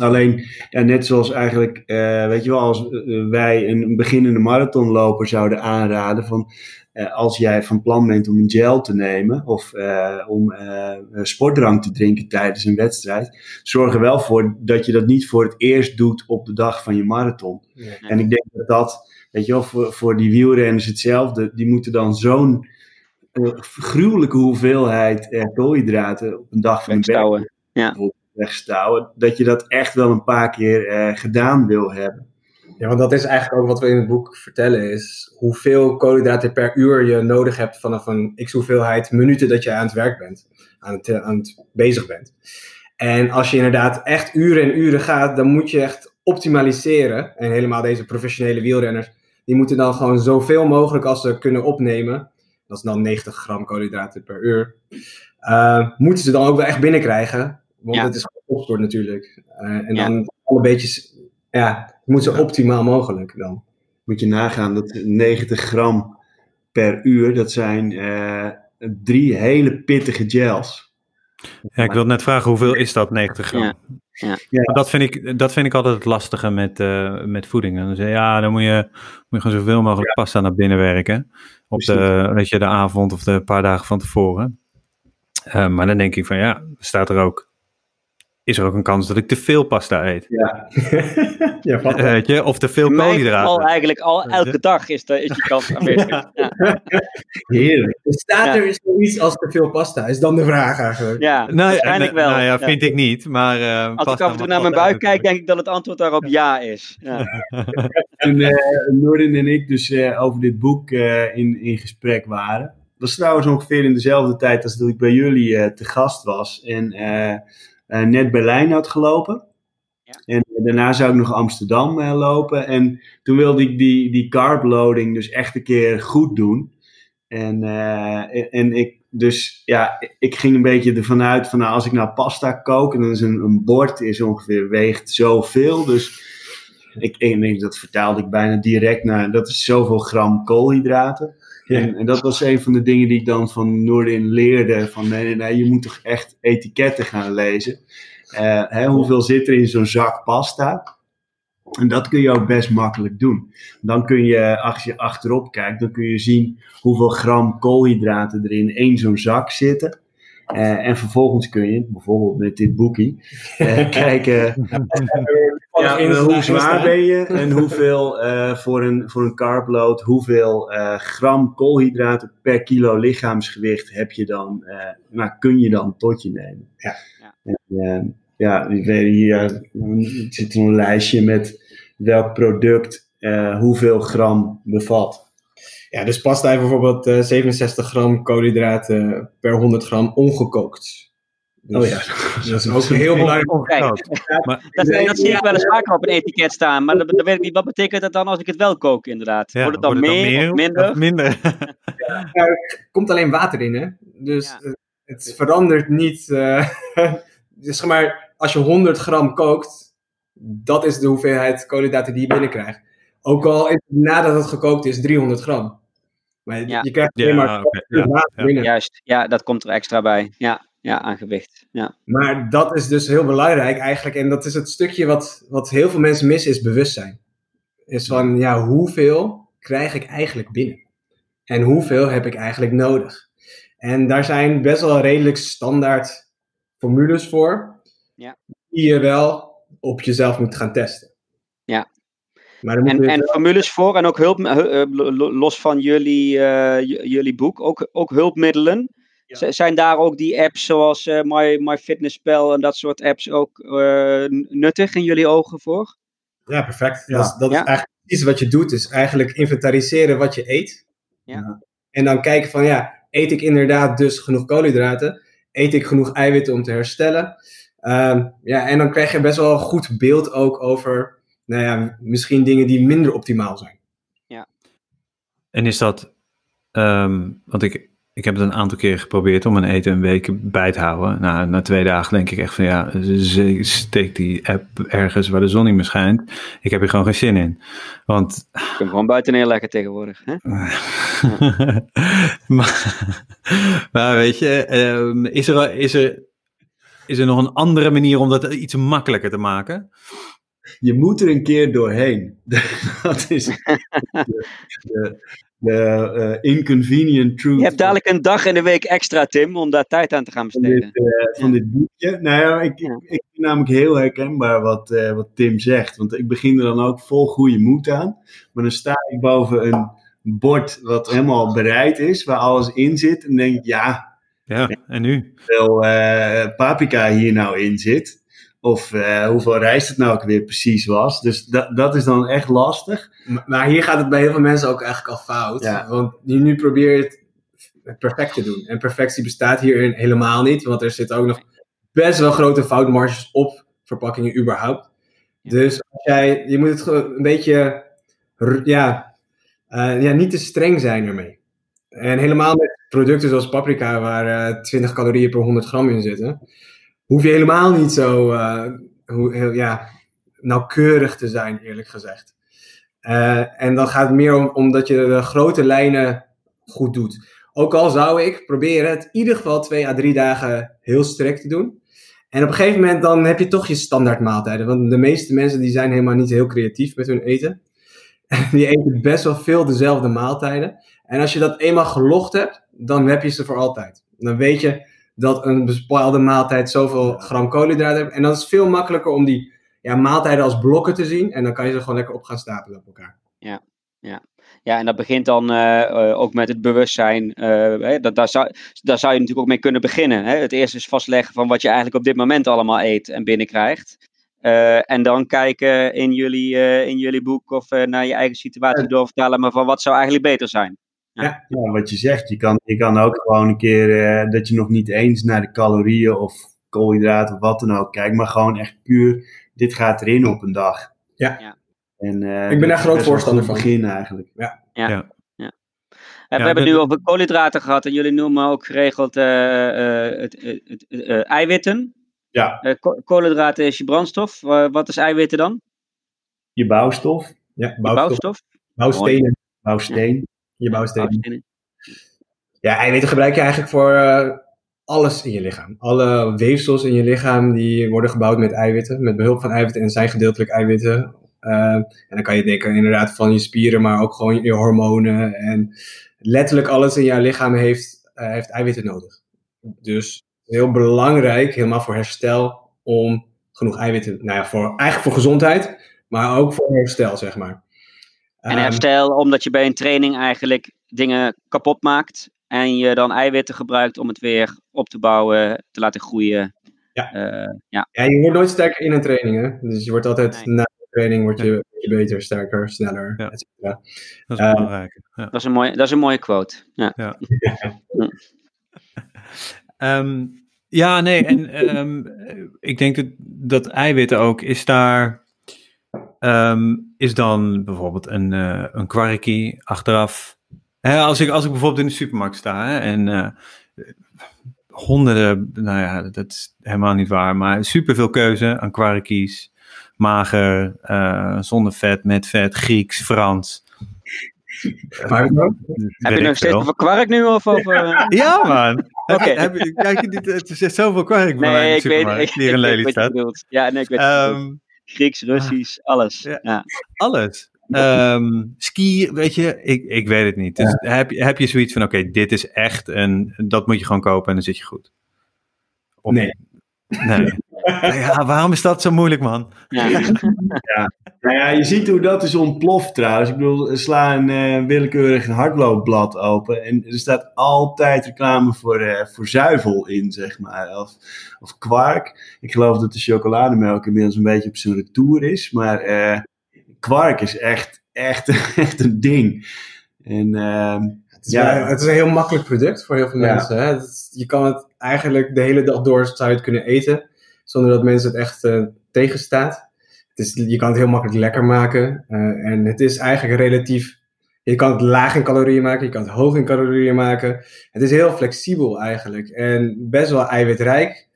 Alleen, ja, net zoals eigenlijk, weet je wel, als wij een beginnende marathonloper zouden aanraden van eh, als jij van plan bent om een gel te nemen of eh, om eh, sportdrank te drinken tijdens een wedstrijd, zorg er wel voor dat je dat niet voor het eerst doet op de dag van je marathon. Ja. En ik denk dat dat, weet je wel, voor, voor die wielrenners hetzelfde, die moeten dan zo'n gruwelijke hoeveelheid koolhydraten op een dag van een bijvoorbeeld wegstouwen, dat je dat echt wel een paar keer gedaan wil hebben. Ja, want dat is eigenlijk ook wat we in het boek vertellen, is hoeveel koolhydraten per uur je nodig hebt vanaf een x hoeveelheid minuten dat je aan het werk bent, aan het, eh, aan het bezig bent. En als je inderdaad echt uren en uren gaat, dan moet je echt optimaliseren. En helemaal deze professionele wielrenners, die moeten dan gewoon zoveel mogelijk als ze kunnen opnemen. Dat is dan 90 gram koolhydraten per uur. eh, moeten ze dan ook wel echt binnenkrijgen. Want Ja. het is gewoon natuurlijk. Eh, en Ja. dan alle beetjes, ja, het moet zo Ja. optimaal mogelijk dan. Moet je nagaan dat 90 gram per uur, dat zijn eh, drie hele pittige gels. Ja, ik wil net vragen, hoeveel is dat, 90 gram? Ja, ja. Ja. Dat vind, ik, dat vind ik altijd het lastige met, eh, met voeding. Dan zeg je, ja, dan moet je, moet je gewoon zoveel mogelijk pasta naar binnen werken. Op de, weet je, de avond of de paar dagen van tevoren. Eh, maar dan denk ik van, ja, staat er ook... Is er ook een kans dat ik te veel pasta eet? Ja. ja, Eh, weet je, of te veel In koolhydraten. eigenlijk al elke dag is, de, is die kans aanwezig. Ja, Heerlijk. Staat Ja. er zoiets als te veel pasta? Is dan de vraag eigenlijk. ja Nou, waarschijnlijk wel. Nou ja, Ja. vind ik niet. Maar, eh, Als ik af en toe naar mijn buik kijk, denk ik dat het antwoord daarop ja is. Ja. Toen eh en ik dus eh, over dit boek eh, in, in gesprek waren. Dat was trouwens ongeveer in dezelfde tijd als dat ik bij jullie eh, te gast was. En net Berlijn had gelopen. Ja. En daarna zou ik nog Amsterdam eh, lopen. En toen wilde ik die, die carb loading dus echt een keer goed doen. En, eh, en, ik, dus ja, ik ging een beetje ervan uit van nou, als ik nou pasta kook en dan is een, een bord is ongeveer weegt zoveel. Dus ik, ik, denk, dat vertaalde ik bijna direct naar, dat is zoveel gram koolhydraten. En, en dat was een van de dingen die ik dan van Noordin leerde. Van nee, nee, nee, je moet toch echt etiketten gaan lezen. Eh, hè, hoeveel zit er in zo'n zak pasta? En dat kun je ook best makkelijk doen. Dan kun je, als je achterop kijkt, dan kun je zien hoeveel gram koolhydraten er in één zo'n zak zitten. Eh, en vervolgens kun je, bijvoorbeeld met dit boekie, eh, kijken ja, eh, hoe zwaar ben je en hoeveel eh, voor, een, voor een carbload, hoeveel eh, gram koolhydraten per kilo lichaamsgewicht heb je dan, eh, nou, kun je dan tot je nemen. Ja. Ja. En, ja, hier zit een lijstje met welk product hoeveel gram bevat. Ja, dus pasta heeft bijvoorbeeld eh, 67 gram koolhydraten per 100 gram ongekookt. Dus Oh ja. Dat is ook heel belangrijk. Dat, dat zie ik wel eens vaker op een etiket staan, maar dan, dan weet ik niet wat betekent dat dan als ik het wel kook, inderdaad. ja, wordt het dan wordt meer, of minder? of minder? Er komt alleen water in, hè? Dus Ja. het verandert niet. dus zeg maar, als je 100 gram kookt, dat is de hoeveelheid koolhydraten die je binnenkrijgt. Ook al is het nadat het gekookt is 300 gram. Maar je- Ja. je krijgt alleen maar ja, ja, ja. binnen. Juist, ja, dat komt er extra bij. Ja, ja aan gewicht. Ja. Maar dat is dus heel belangrijk eigenlijk. En dat is het stukje wat, wat heel veel mensen missen, is bewustzijn. Is van, ja, hoeveel krijg ik eigenlijk binnen? En hoeveel heb ik eigenlijk nodig? En daar zijn best wel redelijk standaard formules voor. Ja. Die je wel op jezelf moet gaan testen. Ja. Maar En, je en formules voor en ook hulp, hu- eh, lo- los van jullie, eh, jullie boek, ook, ook hulpmiddelen. Ja. Z- Zijn daar ook die apps zoals eh My, MyFitnessPal en dat soort apps ook eh, nuttig in jullie ogen voor? Ja, perfect. Ja. Dat, is, dat Ja. is eigenlijk precies wat je doet. Is eigenlijk inventariseren wat je eet. Ja. En dan kijken van, ja, eet ik inderdaad dus genoeg koolhydraten? Eet ik genoeg eiwitten om te herstellen? Ehm, ja, en dan krijg je best wel een goed beeld ook over, nou ja, misschien dingen die minder optimaal zijn. En is dat ehm, want ik, ik heb het een aantal keer geprobeerd om mijn eten een week bij te houden. Nou, na twee dagen denk ik echt van ja, steek die app ergens waar de zon niet meer schijnt. Ik heb hier gewoon geen zin in. Want Je kunt gewoon buiten neerleggen tegenwoordig. Hè? maar, maar weet je, ehm, is, er, is, er, is er nog een andere manier om dat iets makkelijker te maken? Je moet er een keer doorheen. dat is de, de, de eh, inconvenient truth. Je hebt dadelijk een dag in de week extra, Tim, om daar tijd aan te gaan van besteden. dit, eh, van dit boekje. Nou ja, ik, Ja. ik, ik vind namelijk heel herkenbaar wat, eh, wat Tim zegt. Want ik begin er dan ook vol goede moed aan. Maar dan sta ik boven een bord wat helemaal bereid is, waar alles in zit. En denk ik, ja, Ja, en nu? hoeveel eh, paprika hier nou in zit. Of eh, hoeveel rijst het nou ook weer precies was. Dus dat, dat is dan echt lastig. Maar- Maar hier gaat het bij heel veel mensen ook eigenlijk al fout. Ja. Want nu, nu probeer je het- perfect te doen. En perfectie bestaat hierin helemaal niet. Want er zitten ook nog best wel grote foutmarges op verpakkingen überhaupt. Ja. Dus als jij, je moet het een beetje, ja, eh, ja, niet te streng zijn ermee. En helemaal met producten zoals paprika, waar eh 20 calorieën per 100 gram in zitten, hoef je helemaal niet zo eh, hoe, heel, ja, nauwkeurig te zijn, eerlijk gezegd. Eh, en dan gaat het meer om omdat je de grote lijnen goed doet. Ook al zou ik proberen het in ieder geval twee à drie dagen heel strikt te doen. En op een gegeven moment dan heb je toch je standaard maaltijden. Want de meeste mensen die zijn helemaal niet heel creatief met hun eten. Die eten best wel veel dezelfde maaltijden. En als je dat eenmaal gelogd hebt, dan heb je ze voor altijd. Dan weet je dat een bepaalde maaltijd zoveel gram koolhydraten heeft. En dan is het veel makkelijker om die ja, maaltijden als blokken te zien. En dan kan je ze gewoon lekker op gaan stapelen op elkaar. Ja, en dat begint dan eh, eh, ook met het bewustzijn. eh, hè, dat, daar, zou, daar zou je natuurlijk ook mee kunnen beginnen. Hè? Het eerste is vastleggen van wat je eigenlijk op dit moment allemaal eet en binnenkrijgt. En dan kijken in jullie, in jullie boek of naar je eigen situatie doorvertalen, maar van wat zou eigenlijk beter zijn. Ja, wat je zegt, je kan, je kan ook gewoon een keer eh, dat je nog niet eens naar de calorieën of koolhydraten of wat dan ook kijkt, maar gewoon echt puur, dit gaat erin op een dag. Ja. Ja. En, eh, Ik ben daar is groot voorstander een van. begin eigenlijk. Eh, Ja, we hebben de- nu over koolhydraten gehad en jullie noemen ook geregeld eh, eh, het, het, het, eh, eiwitten. Ja, Eh, ko- koolhydraten is je brandstof. Wat is eiwitten dan? je bouwstof, Ja, Je bouwstof, bouwstof? bouwstenen. bouwsteen. Je bouwstenen. Ja, eiwitten gebruik je eigenlijk voor eh, alles in je lichaam. Alle weefsels in je lichaam die worden gebouwd met eiwitten, met behulp van eiwitten en zijn gedeeltelijk eiwitten. Eh, en dan kan je denken inderdaad van je spieren, maar ook gewoon je hormonen. En letterlijk alles in jouw lichaam heeft, eh, heeft eiwitten nodig. Dus heel belangrijk, helemaal voor herstel, om genoeg eiwitten, nou ja, voor, eigenlijk voor gezondheid, maar ook voor herstel, zeg maar. En Ehm, herstel omdat je bij een training eigenlijk dingen kapot maakt. En je dan eiwitten gebruikt om het weer op te bouwen, te laten groeien. Ja. Eh, ja. Ja, je wordt nooit sterker in een training, hè? Dus je wordt altijd Nee. na de training word je, word je beter, sterker, sneller, Ja. et cetera. Dat is belangrijk. Ja. Dat, is een mooie, dat is een mooie quote. Ja. Ehm, ja, nee, en ehm, ik denk dat, dat eiwitten ook, is daar, ehm, is dan bijvoorbeeld een, eh een kwarkie achteraf. Hè, als, ik, als ik bijvoorbeeld in de supermarkt sta hè, en eh, honderden, nou ja, dat is helemaal niet waar, maar superveel keuze aan kwarkies, mager, eh, zonder vet, met vet, Grieks, Frans. Maar Heb je nog steeds over kwark nu? Of over? Ja, man. Oké. kijk het is zoveel kwark Nee, de ik weet, supermarkt, ik, die hier in ik weet wat je Lelystad. bedoelt. Ja, nee, ik weet. Ehm, Grieks, Russisch, alles. ja. Ja. alles. Ehm, ski, weet je, ik, ik weet het niet. Dus heb, je- heb je zoiets van, oké, dit is echt een, dat moet je gewoon kopen en dan zit je goed? Of- Nee. Nee. Ja, waarom is dat zo moeilijk, man? Ja. Nou ja, je ziet hoe dat is ontploft trouwens. Ik bedoel, sla een eh, willekeurig hardloopblad open en er staat altijd reclame voor, eh, voor zuivel in, zeg maar. Of, of kwark. Ik geloof dat de chocolademelk inmiddels een beetje op zijn retour is, maar eh, kwark is echt, echt, echt een ding. En ehm, het, is Ja. wel- het is een heel makkelijk product voor heel veel Ja. mensen. Hè? Het je kan het eigenlijk de hele dag door zou je het kunnen eten, zonder dat mensen het echt tegenstaat. Het je kan het heel makkelijk lekker maken. eh, en het is eigenlijk relatief Je kan het laag in calorieën maken, je kan het hoog in calorieën maken. Het is heel flexibel eigenlijk en best wel eiwitrijk.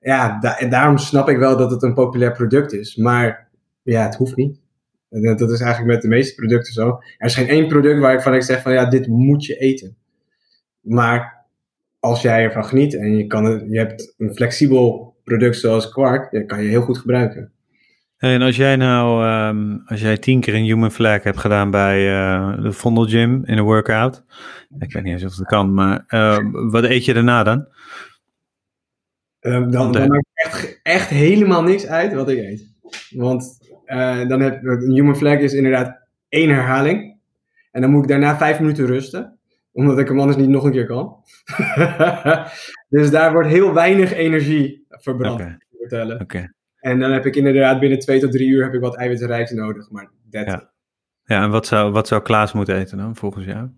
Ja, en daarom snap ik wel dat het een populair product is. Maar ja, het hoeft niet. En dat is eigenlijk met de meeste producten zo. Er is geen één product waar ik van ik zeg van ja, dit moet je eten. Maar als jij ervan geniet en je, kan het, je hebt een flexibel product zoals kwark, dan kan je heel goed gebruiken. En als jij nou, um, als jij tien keer een human flag hebt gedaan bij uh, de Vondel Gym in een workout, ik weet niet eens of dat kan, maar uh, wat eet je daarna dan? Uh, dan, dan maakt echt, echt helemaal niks uit wat ik eet. Want uh, dan heb een human flag is inderdaad één herhaling. En dan moet ik daarna vijf minuten rusten. Omdat ik hem anders niet nog een keer kan. dus daar wordt heel weinig energie verbrand. Oké. vertellen. Okay. En dan heb ik inderdaad binnen twee tot drie uur heb ik wat eiwitrijks nodig. Maar dat ja. ja, en wat zou, wat zou Klaas moeten eten dan, volgens jou?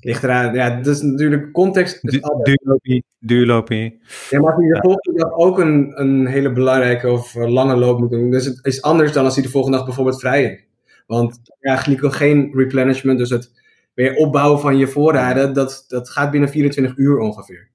Ligt eraan, ja, dat is natuurlijk context. Duurlopie, duurlopie. Ja, maar als hij de volgende dag ook een, een hele belangrijke of lange loop moet doen, dus het is anders dan als hij de volgende dag bijvoorbeeld vrij is. Want ja, glycogeen replenishment, dus het weer opbouwen van je voorraden, dat, dat gaat binnen 24 uur ongeveer.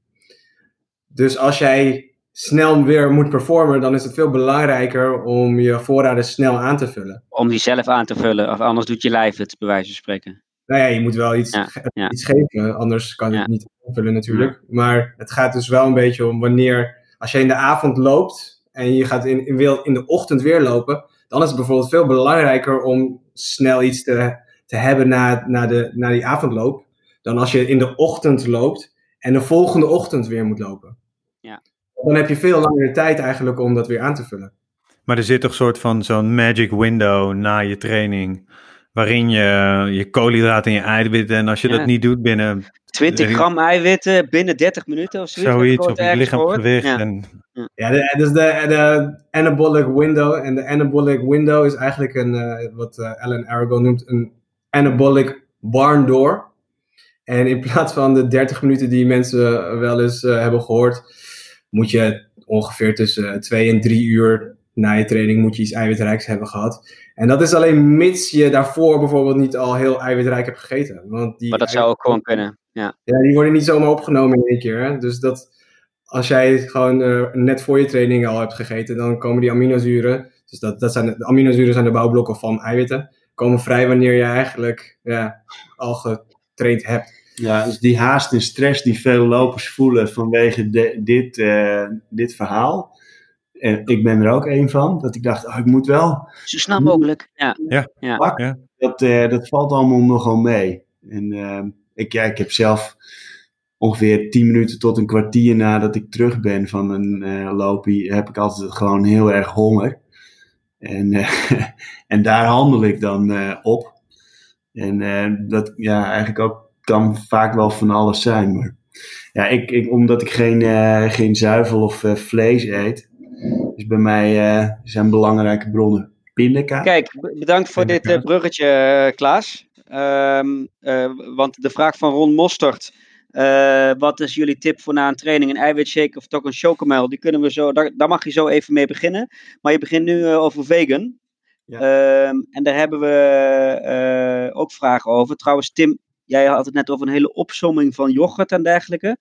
Dus als jij snel weer moet performen, dan is het veel belangrijker om je voorraden snel aan te vullen. Om die zelf aan te vullen, of anders doet je lijf het, bij wijze van spreken. Nou ja, je moet wel iets, Ja, ja. iets geven, anders kan het Ja. niet aanvullen natuurlijk. Maar het gaat dus wel een beetje om wanneer, als je in de avond loopt en je gaat in, in, in de ochtend weer lopen, dan is het bijvoorbeeld veel belangrijker om snel iets te, te hebben na, na, de, na die avondloop, dan als je in de ochtend loopt en de volgende ochtend weer moet lopen. Ja. Dan heb je veel langere tijd eigenlijk om dat weer aan te vullen. Maar er zit toch een soort van zo'n magic window na je training, waarin je je koolhydraten en je eiwitten, en als je Ja. dat niet doet binnen 20 gram eiwitten binnen 30 minuten of zoiets. zoiets, of je lichaamsgewicht, gehoord. Ja. en Ja, de, dus de, de anabolic window. En de anabolic window is eigenlijk een, eh, wat eh, Alan Arago noemt, een anabolic barn door. En in plaats van de 30 minuten die mensen wel eens eh, hebben gehoord, moet je ongeveer tussen 2 en 3 uur na je training moet je iets eiwitrijks hebben gehad. En dat is alleen mits je daarvoor bijvoorbeeld niet al heel eiwitrijk hebt gegeten. Want die Maar dat zou ook gewoon kunnen. Ja. ja, die worden niet zomaar opgenomen in één keer. Hè? Dus dat, als jij het gewoon eh, net voor je training al hebt gegeten, dan komen die aminozuren, dus dat, dat zijn, de de aminozuren zijn de bouwblokken van eiwitten, komen vrij wanneer je eigenlijk ja, al getraind hebt. Ja, dus die haast en stress die veel lopers voelen vanwege de- dit, eh, dit verhaal. En ik ben er ook een van, dat ik dacht, oh, ik moet wel. Zo snel mogelijk. Ja. Dat, eh, dat valt allemaal nogal mee. En eh, ik, ja, ik heb zelf ongeveer 10 minuten tot een kwartier nadat ik terug ben van een eh loopie, heb ik altijd gewoon heel erg honger. En, eh, en daar handel ik dan eh, op. En eh, dat ja, eigenlijk ook kan vaak wel van alles zijn. Maar ja, ik, ik, omdat ik geen, eh, geen zuivel of eh, vlees eet, is bij mij eh, zijn belangrijke bronnen pindakaas. Kijk, bedankt voor dit bruggetje, Klaas. Ehm, eh, want de vraag van Ron Mostert. eh, wat is jullie tip voor na een training? Een eiwitshake of toch een chocomel? Die kunnen we zo, daar, daar mag je zo even mee beginnen. Maar je begint nu over vegan. Ja. Ehm, en daar hebben we eh, ook vragen over. Trouwens, Tim, jij had het net over een hele opsomming van yoghurt en dergelijke.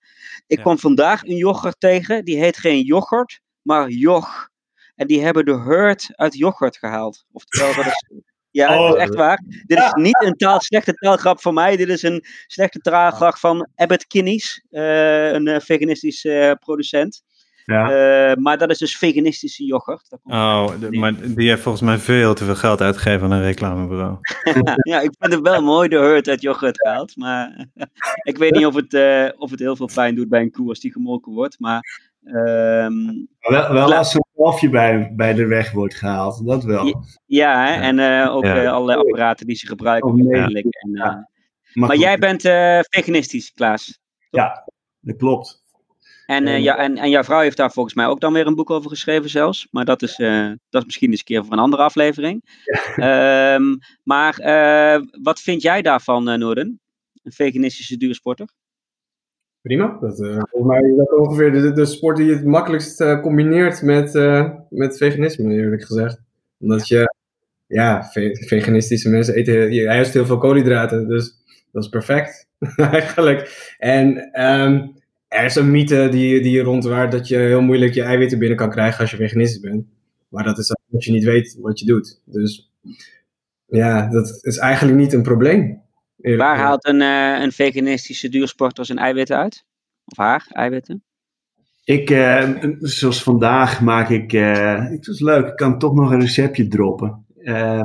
Ik Ja. kwam vandaag een yoghurt tegen. Die heet geen yoghurt, maar jog. En die hebben de hurt uit yoghurt gehaald. Oftewel, dat is. Ja, dat Oh. is echt waar. Dit is niet een taal, slechte taalgrap van mij. Dit is een slechte taalgrap van Abbott Kinney's, eh, een eh, veganistisch eh, producent. Ja. Eh, maar dat is dus veganistische yoghurt. Komt Oh, de- maar die heeft volgens mij veel te veel geld uitgegeven aan een reclamebureau. ja, ik vind het wel mooi de hurt uit yoghurt gehaald. Maar ik weet niet of het, eh, of het heel veel pijn doet bij een koe als die gemolken wordt. Maar ehm, Wel, wel als zo'n kalfje bij, bij de weg wordt gehaald, dat wel. ja, hè, en eh, ook Ja. allerlei apparaten die ze gebruiken Oh, nee. En, eh, Ja. maar jij bent eh, veganistisch, Klaas. Dat klopt. En, eh, En- ja, en, en jouw vrouw heeft daar volgens mij ook dan weer een boek over geschreven zelfs. Maar dat is, eh, dat is misschien eens een keer voor een andere aflevering. Ehm, maar eh, wat vind jij daarvan, Noorden? Een veganistische duursporter? Prima. Dat, volgens mij is dat ongeveer de, de sport die het makkelijkst combineert met, met veganisme, eerlijk gezegd. Omdat je ja, veganistische mensen eten juist heel veel koolhydraten. Dus dat is perfect, eigenlijk. En um, er is een mythe die, die rondwaart dat je heel moeilijk je eiwitten binnen kan krijgen als je veganistisch bent. Maar dat is als je niet weet wat je doet. Dus ja, dat is eigenlijk niet een probleem. Waar haalt een, uh, een veganistische duursporter zijn eiwitten uit? Of haar eiwitten? Ik, uh, zoals vandaag maak ik, uh, het is leuk, ik kan toch nog een receptje droppen.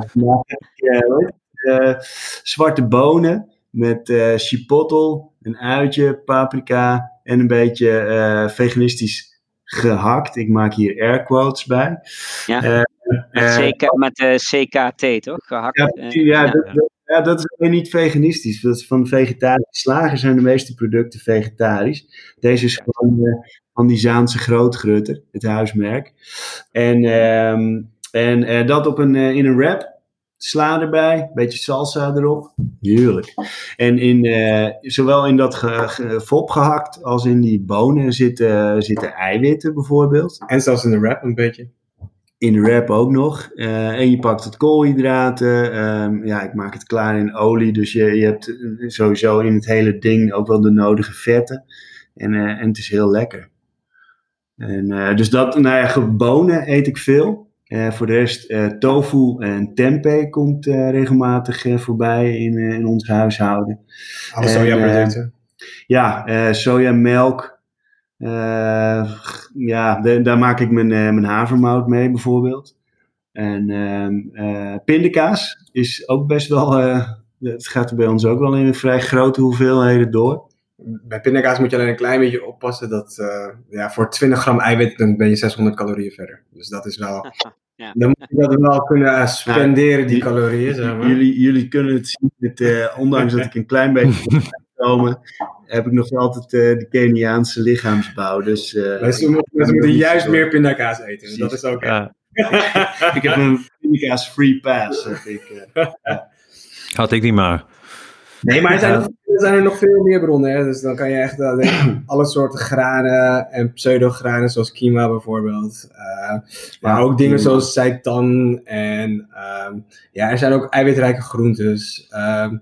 vandaag heb ik zwarte bonen met chipotle, een uitje, paprika en een beetje veganistisch gehakt. Ik maak hier air quotes bij. Ja. met, CK, met CKT, toch? Gehakt. Ja, ja, ja. Dat, ja, dat is niet veganistisch. Dat is van vegetarische slagen zijn de meeste producten vegetarisch. Deze is gewoon van die Zaanse Grootgrutter, het huismerk. En, uh, en uh, dat op een, in een wrap. Sla erbij, een beetje salsa erop. Heerlijk. En in, zowel in dat ge, ge, fop gehakt als in die bonen zitten, zitten eiwitten bijvoorbeeld. En zelfs in de wrap een beetje in de wrap ook nog. Uh, en je pakt het koolhydraten. Um, ja, ik maak het klaar in olie. Dus je, je hebt sowieso in het hele ding ook wel de nodige vetten. En, uh, en het is heel lekker. En, dus dat, nou ja, bonen eet ik veel. Voor de rest, tofu en tempeh komt regelmatig voorbij in, in ons huishouden. Alle sojaproducten? ja, sojamelk. Uh, ja, daar maak ik mijn, uh, mijn havermout mee bijvoorbeeld. En uh, pindakaas is ook best wel, het gaat er bij ons ook wel in vrij grote hoeveelheden door. Bij pindakaas moet je alleen een klein beetje oppassen dat ja, voor 20 gram eiwit dan ben je 600 calorieën verder. Dus dat is wel, ja. dan moet je dat wel kunnen spenderen, die calorieën. Zeg maar. jullie, jullie kunnen het zien, met, ondanks dat ik een klein beetje komen, heb ik nog altijd uh, de Keniaanse lichaamsbouw. Dus, uh, ze, moeten, moeten juist meer pindakaas eten. Dat is ook. Ja. ik heb een pindakaas free pass. Heb ik, uh, Had ik die maar. Nee, maar er zijn, er, zijn er nog veel meer bronnen. Hè? Dus dan kan je echt alle soorten granen en pseudogranen, zoals kima bijvoorbeeld. maar ook dingen zoals seitan. En um, ja, er zijn ook eiwitrijke groentes. Um,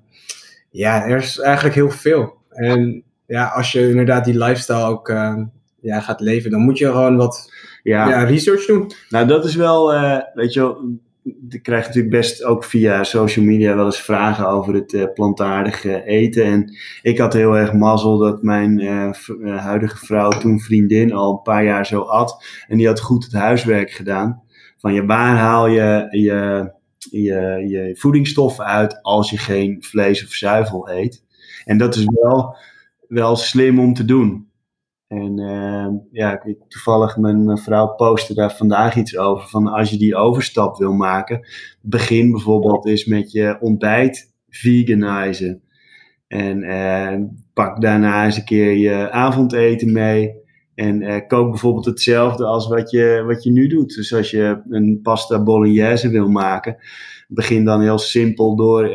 ja, er is eigenlijk heel veel. En ja, als je inderdaad die lifestyle ook uh, ja, gaat leven, dan moet je gewoon wat ja. research doen. Nou, dat is wel, uh, weet je wel, ik krijg natuurlijk best ook via social media wel eens vragen over het uh, plantaardige eten. En ik had heel erg mazzel dat mijn huidige vrouw, toen vriendin, al een paar jaar zo at. En die had goed het huiswerk gedaan. Van je, waar haal je je, je, je voedingsstoffen uit als je geen vlees of zuivel eet? En dat is wel, wel slim om te doen. En uh, ja, toevallig mijn, vrouw postte daar vandaag iets over. Van als je die overstap wil maken, begin bijvoorbeeld eens met je ontbijt veganizen. En uh, pak daarna eens een keer je avondeten mee. En uh, kook bijvoorbeeld hetzelfde als wat je, wat je nu doet. Dus als je een pasta bolognese wil maken, begin dan heel simpel door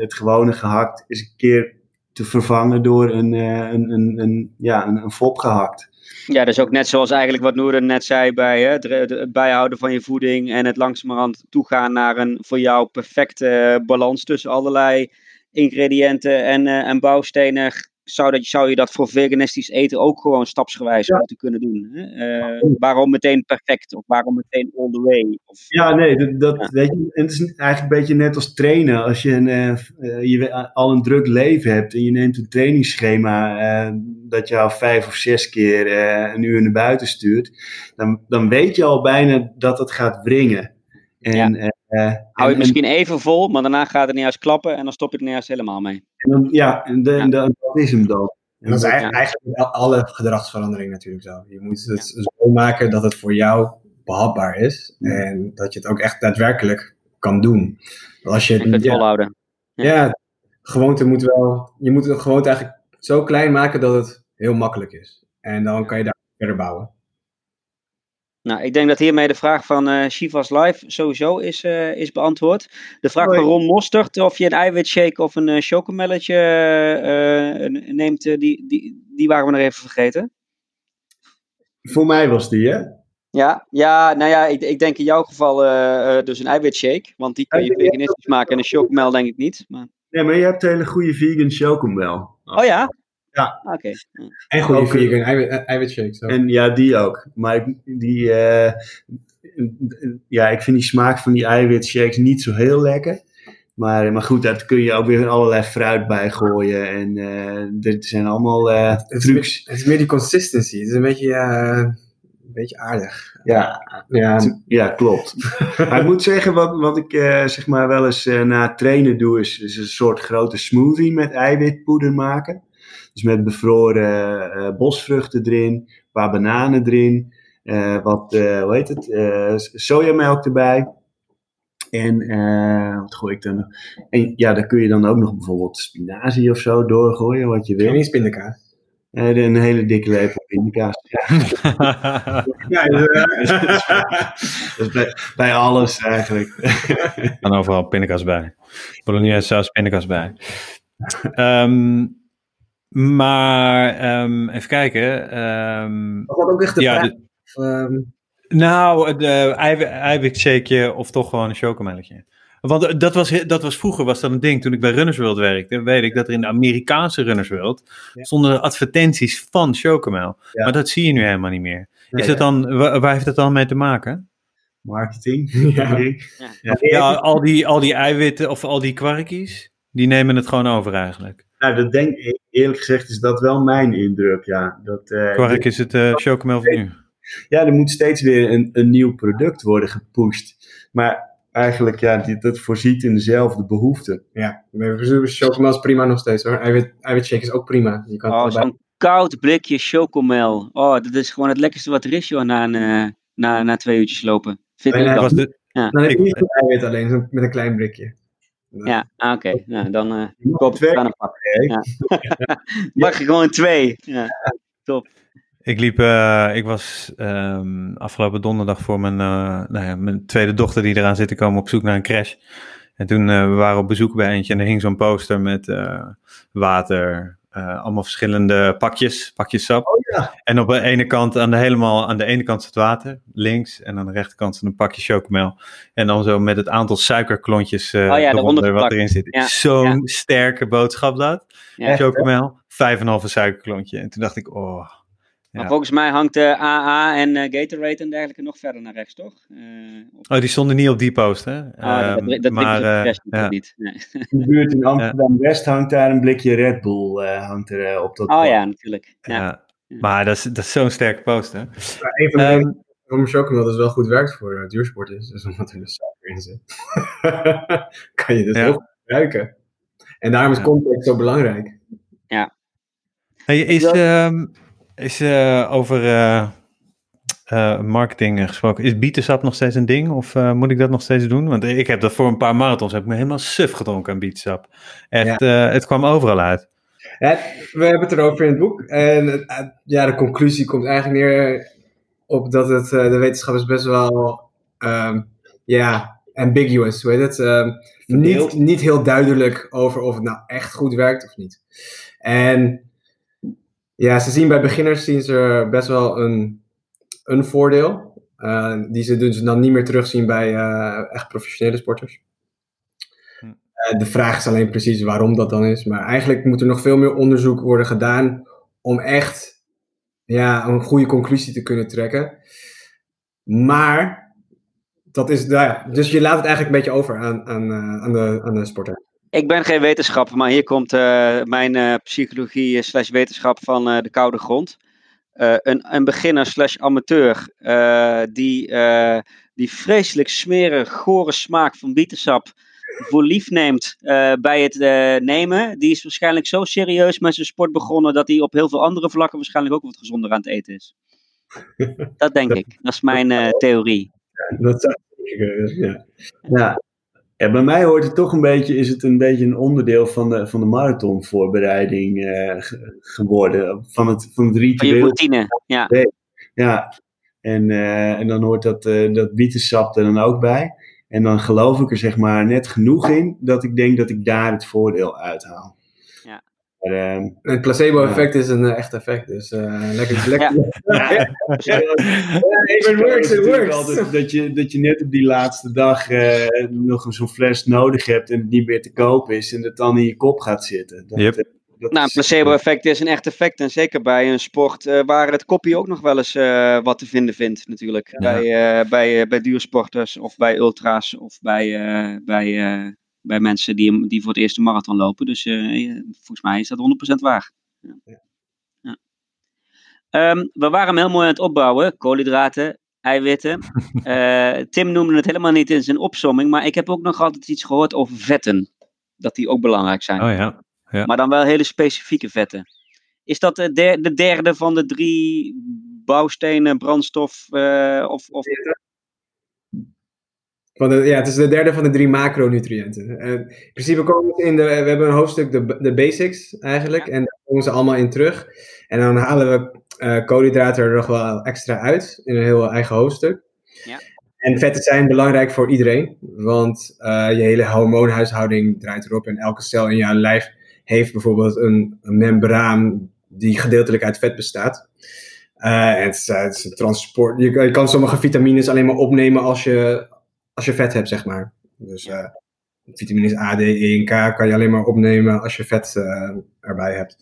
het gewone gehakt eens een keer te vervangen door een, uh, een, een, een, ja, een, een fop gehakt. Ja, dat is ook net zoals eigenlijk wat Noorden net zei bij hè, het, bijhouden van je voeding en het langzamerhand toegaan naar een voor jou perfecte balans tussen allerlei ingrediënten en, uh, en bouwstenen zou, dat, zou je dat voor veganistisch eten ook gewoon stapsgewijs ja. moeten kunnen doen? Hè? Uh, waarom meteen perfect of waarom meteen all the way? Of, ja, nee, dat, dat ja. weet je, het is eigenlijk een beetje net als trainen. Als je, een, uh, je al een druk leven hebt en je neemt een trainingsschema uh, dat je al vijf of zes keer een uur naar buiten stuurt, dan, dan weet je al bijna dat het gaat wringen. En, ja. Uh, Hou je het misschien even vol, maar daarna gaat het niet eens klappen en dan stop je er niet eens helemaal mee. En dan, ja, en, de, ja. dat is hem dan. En dat is eigenlijk alle gedragsverandering natuurlijk zo. Je moet het zo maken dat het voor jou behapbaar is en dat je het ook echt daadwerkelijk kan doen. Als je het, het ja, volhouden. Ja. ja, gewoonte moet wel, je moet het gewoonte eigenlijk zo klein maken dat het heel makkelijk is. En dan kan je daar verder bouwen. Nou, ik denk dat hiermee de vraag van uh, Shivas Live sowieso is, uh, is beantwoord. De vraag Hoi. van Ron Mostert, of je een eiwitshake of een uh, chocomelletje neemt, die, die, die waren we nog even vergeten. Voor mij was die, hè? Ja, ja, nou ja, ik, ik denk in jouw geval dus een eiwitshake. Want die kun je veganistisch maken en een chocomel denk ik niet. Maar... Nee, maar je hebt hele goede vegan chocomel. Oh ja? Ja. Oké. Okay. En goede vegan eiwitshake. Zo. En ja, die ook. Maar die, uh, ja, ik vind die smaak van die eiwitshakes niet zo heel lekker. Maar, maar goed, daar kun je ook weer allerlei fruit bij gooien. En uh, er zijn allemaal uh, het trucs. Het is meer die consistency. Het is een beetje, uh, een beetje aardig. Ja, ja. ja klopt. maar ik moet zeggen, wat, wat ik zeg maar wel eens na trainen doe, is, is een soort grote smoothie met eiwitpoeder maken. Dus met bevroren bosvruchten erin, een paar bananen erin, wat, hoe heet het, sojamelk erbij. En uh, wat gooi ik dan? En ja, daar kun je dan ook nog bijvoorbeeld spinazie of zo doorgooien, wat je wil. Geen pindakaas. Uh, een hele dikke lepel pindakaas. ja, dat is bij, bij, alles eigenlijk. en overal pindakaas bij. Bolognese saus, pindakaas bij. Um, maar um, even kijken. Um, was dat ook echt de ja, vraag? De, nou, de eiwitshakeje of toch gewoon een chocomelletje. Want dat was, dat was vroeger was dat een ding. Toen ik bij Runners World werkte, weet ik dat er in de Amerikaanse Runners World ja. stonden advertenties van chocomel. Ja. Maar dat zie je nu helemaal niet meer. Is dat dan, waar heeft dat dan mee te maken? Marketing. Ja, ja. al, die, al die eiwitten of al die kwarkies, die nemen het gewoon over eigenlijk. Nou, dat denk ik, eerlijk gezegd is dat wel mijn indruk, ja. Dat, uh, Kwark is het uh, chocomel van nu. Ja, er moet steeds weer een, een nieuw product worden gepusht. Maar eigenlijk, ja, die, dat voorziet in dezelfde behoeften. Ja, chocomel is prima nog steeds hoor. Eiwit, eiwitshake is ook prima. Je kan oh, zo'n koud blikje chocomel. Oh, dat is gewoon het lekkerste wat er is joh, na, een, uh, na, na twee uurtjes lopen. Vind ik nee, dat. Ja. Dan heb je niet eiwit alleen, met een klein blikje. Ja, ah, oké. Okay. Nou, dan uh, koop ik aan een pak. Ja. Mag je gewoon twee. Ja, top. Ik liep, uh, ik was um, afgelopen donderdag voor mijn, uh, nou ja, mijn tweede dochter die eraan zit te komen op zoek naar een crash. En toen uh, we waren op bezoek bij eentje en er hing zo'n poster met water, allemaal verschillende pakjes, pakjes sap. Oh, ja. En op de ene kant, aan de, helemaal, aan de ene kant zit water, links, en aan de rechterkant zit een pakje chocomel. En dan zo met het aantal suikerklontjes oh, ja, eronder wat erin zit. Ja. Zo'n Ja. sterke boodschap dat. Ja. Chocomel, vijf en een halve suikerklontje. En toen dacht ik, oh... Maar Ja. volgens mij hangt de AA en eh, Gatorade en dergelijke nog verder naar rechts, toch? Eh, of- Oh, die stonden niet op die post, hè? Ah, dat, Ehm, dat maar, maar, eh, uh, ja. niet. Nee. In de buurt in Amsterdam-West hangt daar een blikje Red Bull eh, hangt er, eh, op dat Oh ja, natuurlijk. ja. Ja. Maar dat is, dat is zo'n sterke post, hè? Maar een van de Ehm, redenen waarom chocomel dus wel goed werkt voor uh, duursport is, is omdat er dus suiker in zit. kan je dus Ja. heel goed gebruiken. En daarom is Ja. context zo belangrijk. Hey, is, Dat- ehm, is eh, over eh, eh, marketing gesproken, is bietensap nog steeds een ding? Of moet ik dat nog steeds doen? Want ik heb dat voor een paar marathons, heb ik me helemaal suf gedronken aan bietensap. Echt, het kwam overal uit. Ja, we hebben het erover in het boek. En ja, de conclusie komt eigenlijk neer op dat het, de wetenschap is best wel ehm, ja, ambiguous. Heet het? Ehm, niet, niet heel duidelijk over of het nou echt goed werkt of niet. En ja, ze zien bij beginners zien ze best wel een, een voordeel. eh, die ze dus dan niet meer terugzien bij eh, echt professionele sporters. Hm. Eh, de vraag is alleen precies waarom dat dan is. Maar eigenlijk moet er nog veel meer onderzoek worden gedaan om echt ja, een goede conclusie te kunnen trekken. Maar dat is, nou ja, dus je laat het eigenlijk een beetje over aan, aan, aan, de, aan de sporter. Ik ben geen wetenschapper, maar hier komt eh, mijn eh, psychologie eh, slash wetenschap van de koude grond. Een, een beginner slash amateur die, die vreselijk smerige, gore smaak van bietensap voor lief neemt bij het nemen, die is waarschijnlijk zo serieus met zijn sport begonnen dat hij op heel veel andere vlakken waarschijnlijk ook wat gezonder aan het eten is. Dat denk ik. Dat is mijn theorie. Dat zou ik, ja. Ja. Ja, bij mij hoort het toch een beetje, is het een beetje een onderdeel van de, van de marathonvoorbereiding eh, ge- geworden. Van het, van het Van je routine. Ja. Ja, en, eh, en dan hoort dat, eh dat bietensap er dan ook bij. En dan geloof ik er zeg maar net genoeg in dat ik denk dat ik daar het voordeel uithaal. Maar, ehm, Het placebo-effect is een eh, echt effect, dus eh, lekker. lekker. ja, it works, it natuurlijk works. altijd dat, je, dat je net op die laatste dag eh, nog zo'n fles nodig hebt en het niet meer te koop is en het dan in je kop gaat zitten. Dat, Yep. dat Nou, een is- placebo-effect is een echt effect. En zeker bij een sport eh, waar het kopje ook nog wel eens eh, wat te vinden vindt, natuurlijk. Bij, eh, bij, bij duursporters of bij ultra's of bij, eh, bij, eh, bij mensen die, die voor het eerst een marathon lopen. Dus eh, eh, volgens mij is dat 100% waar. Ja. Ja. Ehm, we waren hem heel mooi aan het opbouwen. Koolhydraten, eiwitten. Eh, Tim noemde het helemaal niet in zijn opsomming, maar ik heb ook nog altijd iets gehoord over vetten. Dat die ook belangrijk zijn. Oh ja. Ja. Maar dan wel hele specifieke vetten. Is dat de, der- de derde van de drie bouwstenen, brandstof eh, of, of Van de, ja, het is de derde van de drie macronutriënten. Eh, in principe komen ze in de, we hebben een hoofdstuk, de, de basics eigenlijk, en daar komen ze allemaal in terug. En dan halen we eh, koolhydraten er nog wel extra uit, in een heel eigen hoofdstuk. Ja. En vetten zijn belangrijk voor iedereen, want eh, je hele hormoonhuishouding draait erop en elke cel in jouw lijf heeft bijvoorbeeld een, een membraan die gedeeltelijk uit vet bestaat. En het is, het is een transport. Je, je kan sommige vitamines alleen maar opnemen als je, als je vet hebt, zeg maar. Dus eh, vitamines A, D, E en K kan je alleen maar opnemen als je vet eh, erbij hebt.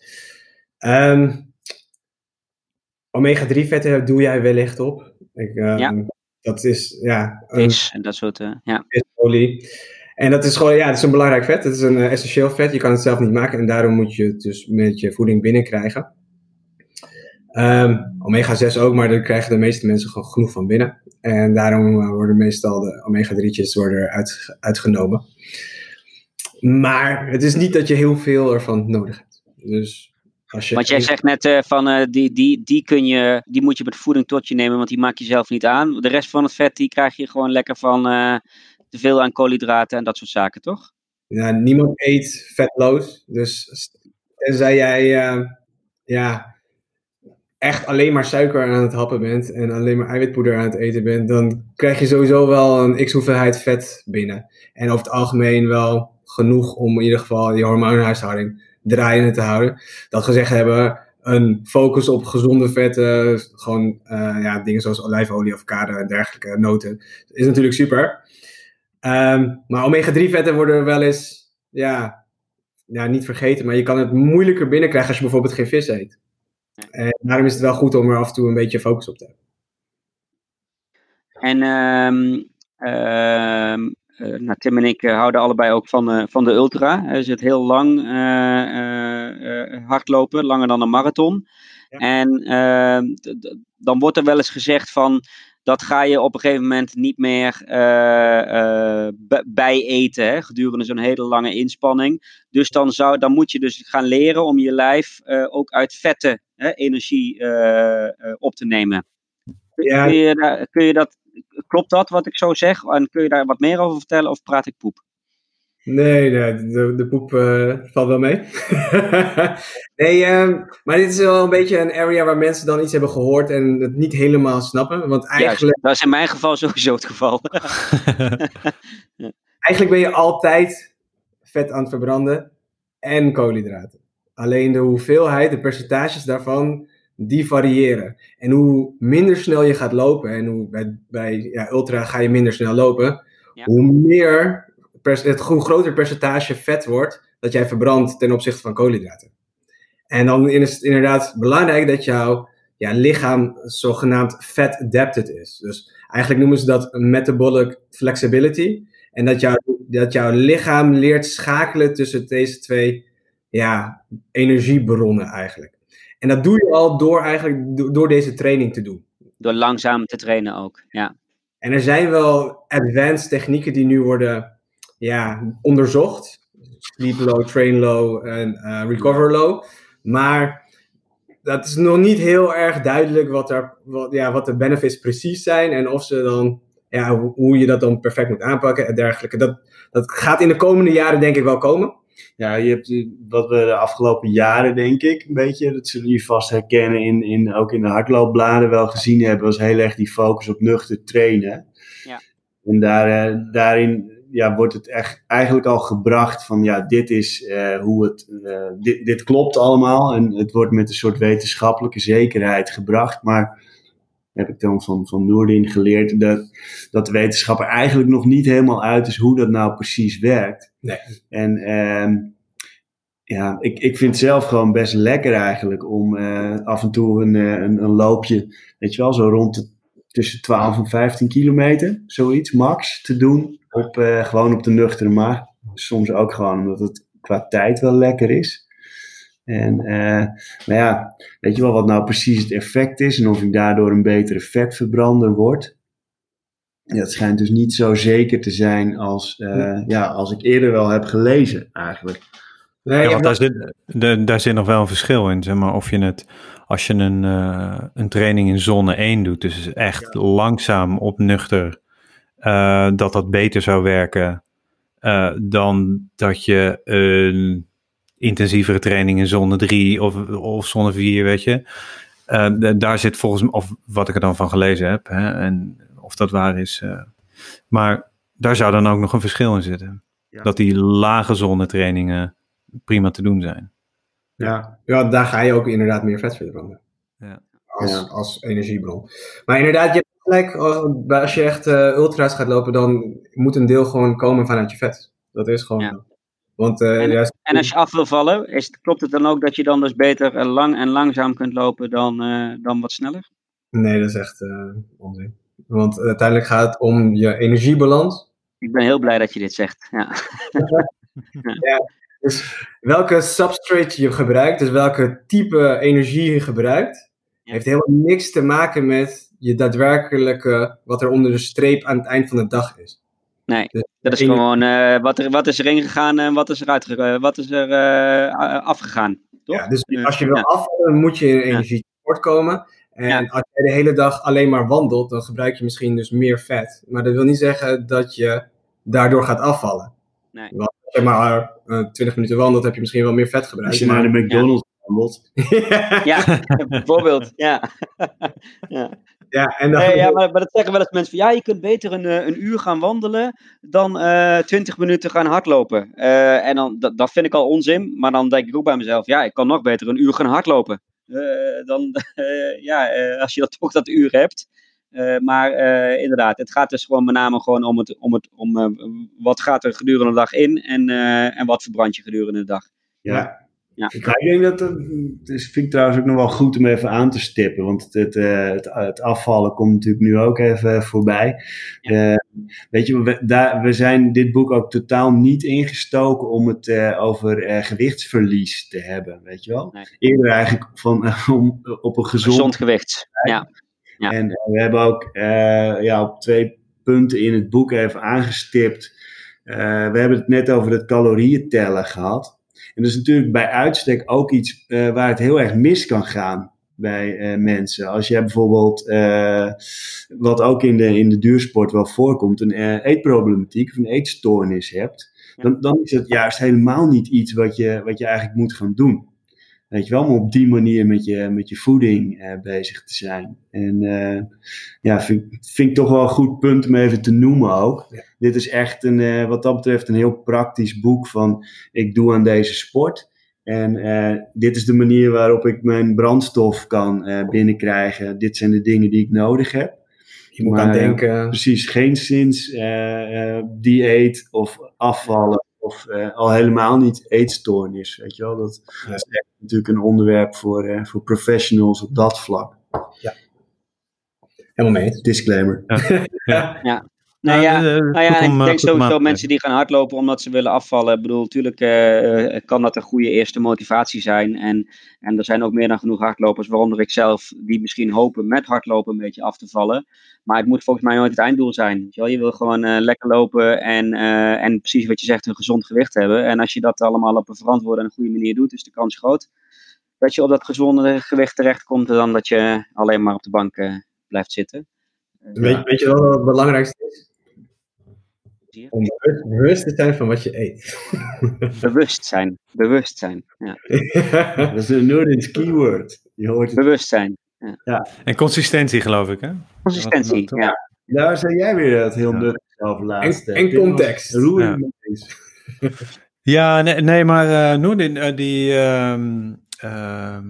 Ehm, Omega-3 vetten doe jij wellicht op. Ik, ehm, Ja. Dat is ja, vis en dat soort. eh, ja. visolie. En dat is gewoon, ja, het is een belangrijk vet. Het is een essentieel vet. Je kan het zelf niet maken en daarom moet je het dus met je voeding binnenkrijgen. Ehm omega-6 ook, maar daar krijgen de meeste mensen gewoon genoeg van binnen. En daarom eh, worden meestal de omega-3'tjes worden er uit, uitgenomen. Maar het is niet dat je heel veel ervan nodig hebt. Dus als je... Want jij zegt net eh, van eh, die, die, die, kun je, die moet je met voeding tot je nemen, want die maak je zelf niet aan. De rest van het vet die krijg je gewoon lekker van eh, te veel aan koolhydraten en dat soort zaken, toch? Ja, niemand eet vetloos. Dus tenzij jij ja, echt alleen maar suiker aan het happen bent en alleen maar eiwitpoeder aan het eten bent, dan krijg je sowieso wel een x hoeveelheid vet binnen. En over het algemeen wel genoeg om in ieder geval je hormoonhuishouding draaiende te houden. Dat gezegd hebben, een focus op gezonde vetten, gewoon eh, ja, dingen zoals olijfolie, avocado en dergelijke noten, is natuurlijk super. Ehm, maar omega-3 vetten worden wel eens, ja, ja, niet vergeten, maar je kan het moeilijker binnenkrijgen als je bijvoorbeeld geen vis eet. En daarom is het wel goed om er af en toe een beetje focus op te hebben. En ehm, ehm, eh, nou, Tim en ik eh, houden allebei ook van, eh, van de ultra. Hij zit heel lang hardlopen, langer dan een marathon. Ja. En ehm, dan wordt er wel eens gezegd van dat ga je op een gegeven moment niet meer b- bijeten hè, gedurende zo'n hele lange inspanning. Dus dan, zou, dan moet je dus gaan leren om je lijf eh, ook uit vetten hè, energie op te nemen. Ja. Kun, je kun je dat, klopt dat wat ik zo zeg? En kun je daar wat meer over vertellen of praat ik poep? Nee, nee de, de poep eh, valt wel mee. nee, ehm, maar dit is wel een beetje een area waar mensen dan iets hebben gehoord en het niet helemaal snappen. Want eigenlijk, Juist, dat is in mijn geval sowieso het geval. eigenlijk ben je altijd vet aan het verbranden en koolhydraten. Alleen de hoeveelheid, de percentages daarvan, die variëren. En hoe minder snel je gaat lopen, en hoe bij, bij ja, ultra ga je minder snel lopen, Ja. hoe meer, het hoe groter percentage vet wordt dat jij verbrandt ten opzichte van koolhydraten. En dan is het inderdaad belangrijk dat jouw ja, lichaam zogenaamd fat adapted is. Dus eigenlijk noemen ze dat metabolic flexibility. En dat, jouw dat jouw lichaam leert schakelen tussen deze twee ja, energiebronnen eigenlijk. En dat doe je al door eigenlijk do- door deze training te doen. Door langzaam te trainen ook. Ja. En er zijn wel advanced technieken die nu worden ja, onderzocht. Sleep low, train low en eh, recover low. Maar dat is nog niet heel erg duidelijk wat, er, wat, ja, wat de benefits precies zijn. En of ze dan, ja, hoe, je dat dan perfect moet aanpakken en dergelijke. Dat, dat gaat in de komende jaren denk ik wel komen. Ja, je hebt eh, wat we de afgelopen jaren, denk ik, een beetje, dat zullen jullie vast herkennen, in, in, ook in de hardloopbladen wel gezien hebben, was heel erg die focus op nuchter trainen. Ja. En daar, eh, daarin ja, wordt het echt eigenlijk al gebracht van ja, dit is eh, hoe het, eh, dit, dit klopt allemaal en het wordt met een soort wetenschappelijke zekerheid gebracht, maar heb ik dan van, van Noordin geleerd dat, dat de wetenschap er eigenlijk nog niet helemaal uit is hoe dat nou precies werkt. Nee. En ehm, ja, ik, ik vind het zelf gewoon best lekker eigenlijk om eh, af en toe een, een, een loopje, weet je wel, zo rond de, tussen 12 en 15 kilometer, zoiets, max, te doen. Op, eh, gewoon op de nuchtere maag. Soms ook gewoon omdat het qua tijd wel lekker is. En, eh maar ja, weet je wel wat nou precies het effect is en of ik daardoor een betere vetverbrander word? Ja, dat schijnt dus niet zo zeker te zijn als, eh, ja, als ik eerder wel heb gelezen eigenlijk. Nee, Ja, want daar zit, de- daar zit nog wel een verschil in. Zeg maar, of je het, als je een, eh, een training in zone 1 doet, dus echt langzaam op nuchter, eh, dat dat beter zou werken eh, dan dat je een intensievere training in zone 3 of, of zone 4, weet je. Daar zit volgens mij, of wat ik er dan van gelezen heb, hè, en of dat waar is. maar daar zou dan ook nog een verschil in zitten. Ja. Dat die lage zone trainingen prima te doen zijn. Ja, Ja, daar ga je ook inderdaad meer vet verbranden. Ja. Als, Ja. als energiebron. Maar inderdaad, je hebt gelijk, als je echt eh, ultra's gaat lopen, dan moet een deel gewoon komen vanuit je vet. Dat is gewoon. Ja. Want eh, En- juist- En als je af wil vallen, is, het- klopt het dan ook dat je dan dus beter eh, lang en langzaam kunt lopen dan, eh, dan wat sneller? Nee, dat is echt eh, onzin. Want uiteindelijk gaat het om je energiebalans. Ik ben heel blij dat je dit zegt. Ja. Dus welke substrate je gebruikt, dus welke type energie je gebruikt, Ja. heeft helemaal niks te maken met je daadwerkelijke, wat er onder de streep aan het eind van de dag is. Nee, Dus dat is gewoon eh, wat, er, wat is erin gegaan en wat is eruit ge- eh, wat is er eh, afgegaan. Toch? Ja, dus als je wil Ja. afvallen, moet je in energietekort komen. En Ja. als je de hele dag alleen maar wandelt, dan gebruik je misschien dus meer vet. Maar dat wil niet zeggen dat je daardoor gaat afvallen. Nee. Want als je maar 20 minuten wandelt, heb je misschien wel meer vet als gebruikt. je naar de McDonald's wandelt. Ja, bijvoorbeeld. Ja. ja. ja, en dan, Nee, ja, maar, maar dat zeggen wel eens mensen van ja, je kunt beter een, eh, een uur gaan wandelen dan eh 20 minuten gaan hardlopen. Eh, en dan, dat, dat vind ik al onzin, maar dan denk ik ook bij mezelf, ja, ik kan nog beter een uur gaan hardlopen. Eh, dan, eh, ja, eh, als je dat toch dat uur hebt. Eh, maar eh, inderdaad, het gaat dus gewoon met name gewoon om, het, om, het, om eh, wat gaat er gedurende de dag in en, en wat verbrand je gedurende de dag. Ja. Ja. Ik denk dat het is, vind ik trouwens ook nog wel goed om even aan te stippen. Want het, het, het, afvallen komt natuurlijk nu ook even voorbij. Weet je, we, daar, we zijn dit boek ook totaal niet ingestoken om het over gewichtsverlies te hebben. Weet je wel? Nee. Eerder eigenlijk van, om, op een gezond Gezond gewicht. Ja. Ja. en eh, we hebben ook eh, ja, op twee punten in het boek even aangestipt. Eh, we hebben het net over het calorieën tellen gehad. En dat is natuurlijk bij uitstek ook iets waar het heel erg mis kan gaan bij mensen. Als jij bijvoorbeeld, wat ook in de, in de duursport wel voorkomt, een eetproblematiek of een eetstoornis hebt, dan, dan is het juist helemaal niet iets wat je, wat je eigenlijk moet gaan doen. Weet je wel, om op die manier met je, met je voeding eh, bezig te zijn. En eh, ja, vind, vind ik toch wel een goed punt om even te noemen ook. Ja. Dit is echt een, eh, wat dat betreft een heel praktisch boek van ik doe aan deze sport. En eh, dit is de manier waarop ik mijn brandstof kan binnenkrijgen. Dit zijn de dingen die ik nodig heb. je moet maar, aan denken. Precies, geen zins dieet of afvallen of eh, al helemaal niet eetstoornis. Weet je wel, dat Ja. is echt natuurlijk een onderwerp voor, eh, voor professionals op dat vlak. Helemaal mee. Disclaimer. Ja, eh, Nou ja, goed en om, ik eh, denk sowieso mensen die gaan hardlopen omdat ze willen afvallen. Ik bedoel, natuurlijk eh, eh, kan dat een goede eerste motivatie zijn. En, en er zijn ook meer dan genoeg hardlopers, waaronder ik zelf, die misschien hopen met hardlopen een beetje af te vallen. Maar het moet volgens mij nooit het einddoel zijn. Je, wel? je wil gewoon eh, lekker lopen en, eh, en precies wat je zegt, een gezond gewicht hebben. En als je dat allemaal op een verantwoorde en een goede manier doet, is de kans groot dat je op dat gezonde gewicht terechtkomt dan dat je alleen maar op de bank eh, blijft zitten. Eh, Weet, weet je wel wat het belangrijkste is? Om bewust, bewust te zijn van wat je eet. Bewustzijn. Bewustzijn. Ja. Dat is een Noordins keyword. Je hoort het. Bewustzijn. En consistentie geloof ik, hè? Consistentie. Wat- Ja. Daar zei jij weer het heel Ja. nuttig over En, laatst. en context. Roerend Ja. Ja, nee, nee maar eh Noordin, eh, die... ehm, ehm,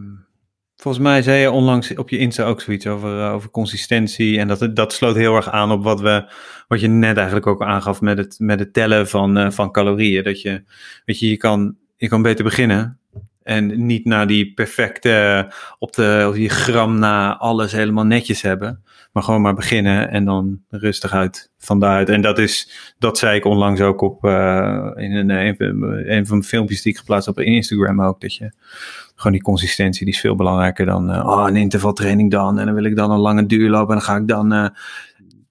volgens mij zei je onlangs op je Insta ook zoiets over, eh, over consistentie. En dat, dat sloot heel erg aan op wat, we, wat je net eigenlijk ook aangaf met het, met het tellen van, eh, van calorieën. Dat je, weet je, je kan, je kan beter beginnen. En niet naar die perfecte, op de op die gram na alles helemaal netjes hebben. Maar gewoon maar beginnen en dan rustig uit van daaruit. En dat is, dat zei ik onlangs ook op eh, in een, een, van- een van de filmpjes die ik geplaatst heb op Instagram ook. Dat je gewoon die consistentie, die is veel belangrijker dan eh, oh, een intervaltraining dan. En dan wil ik dan een lange duur lopen en dan ga ik dan eh,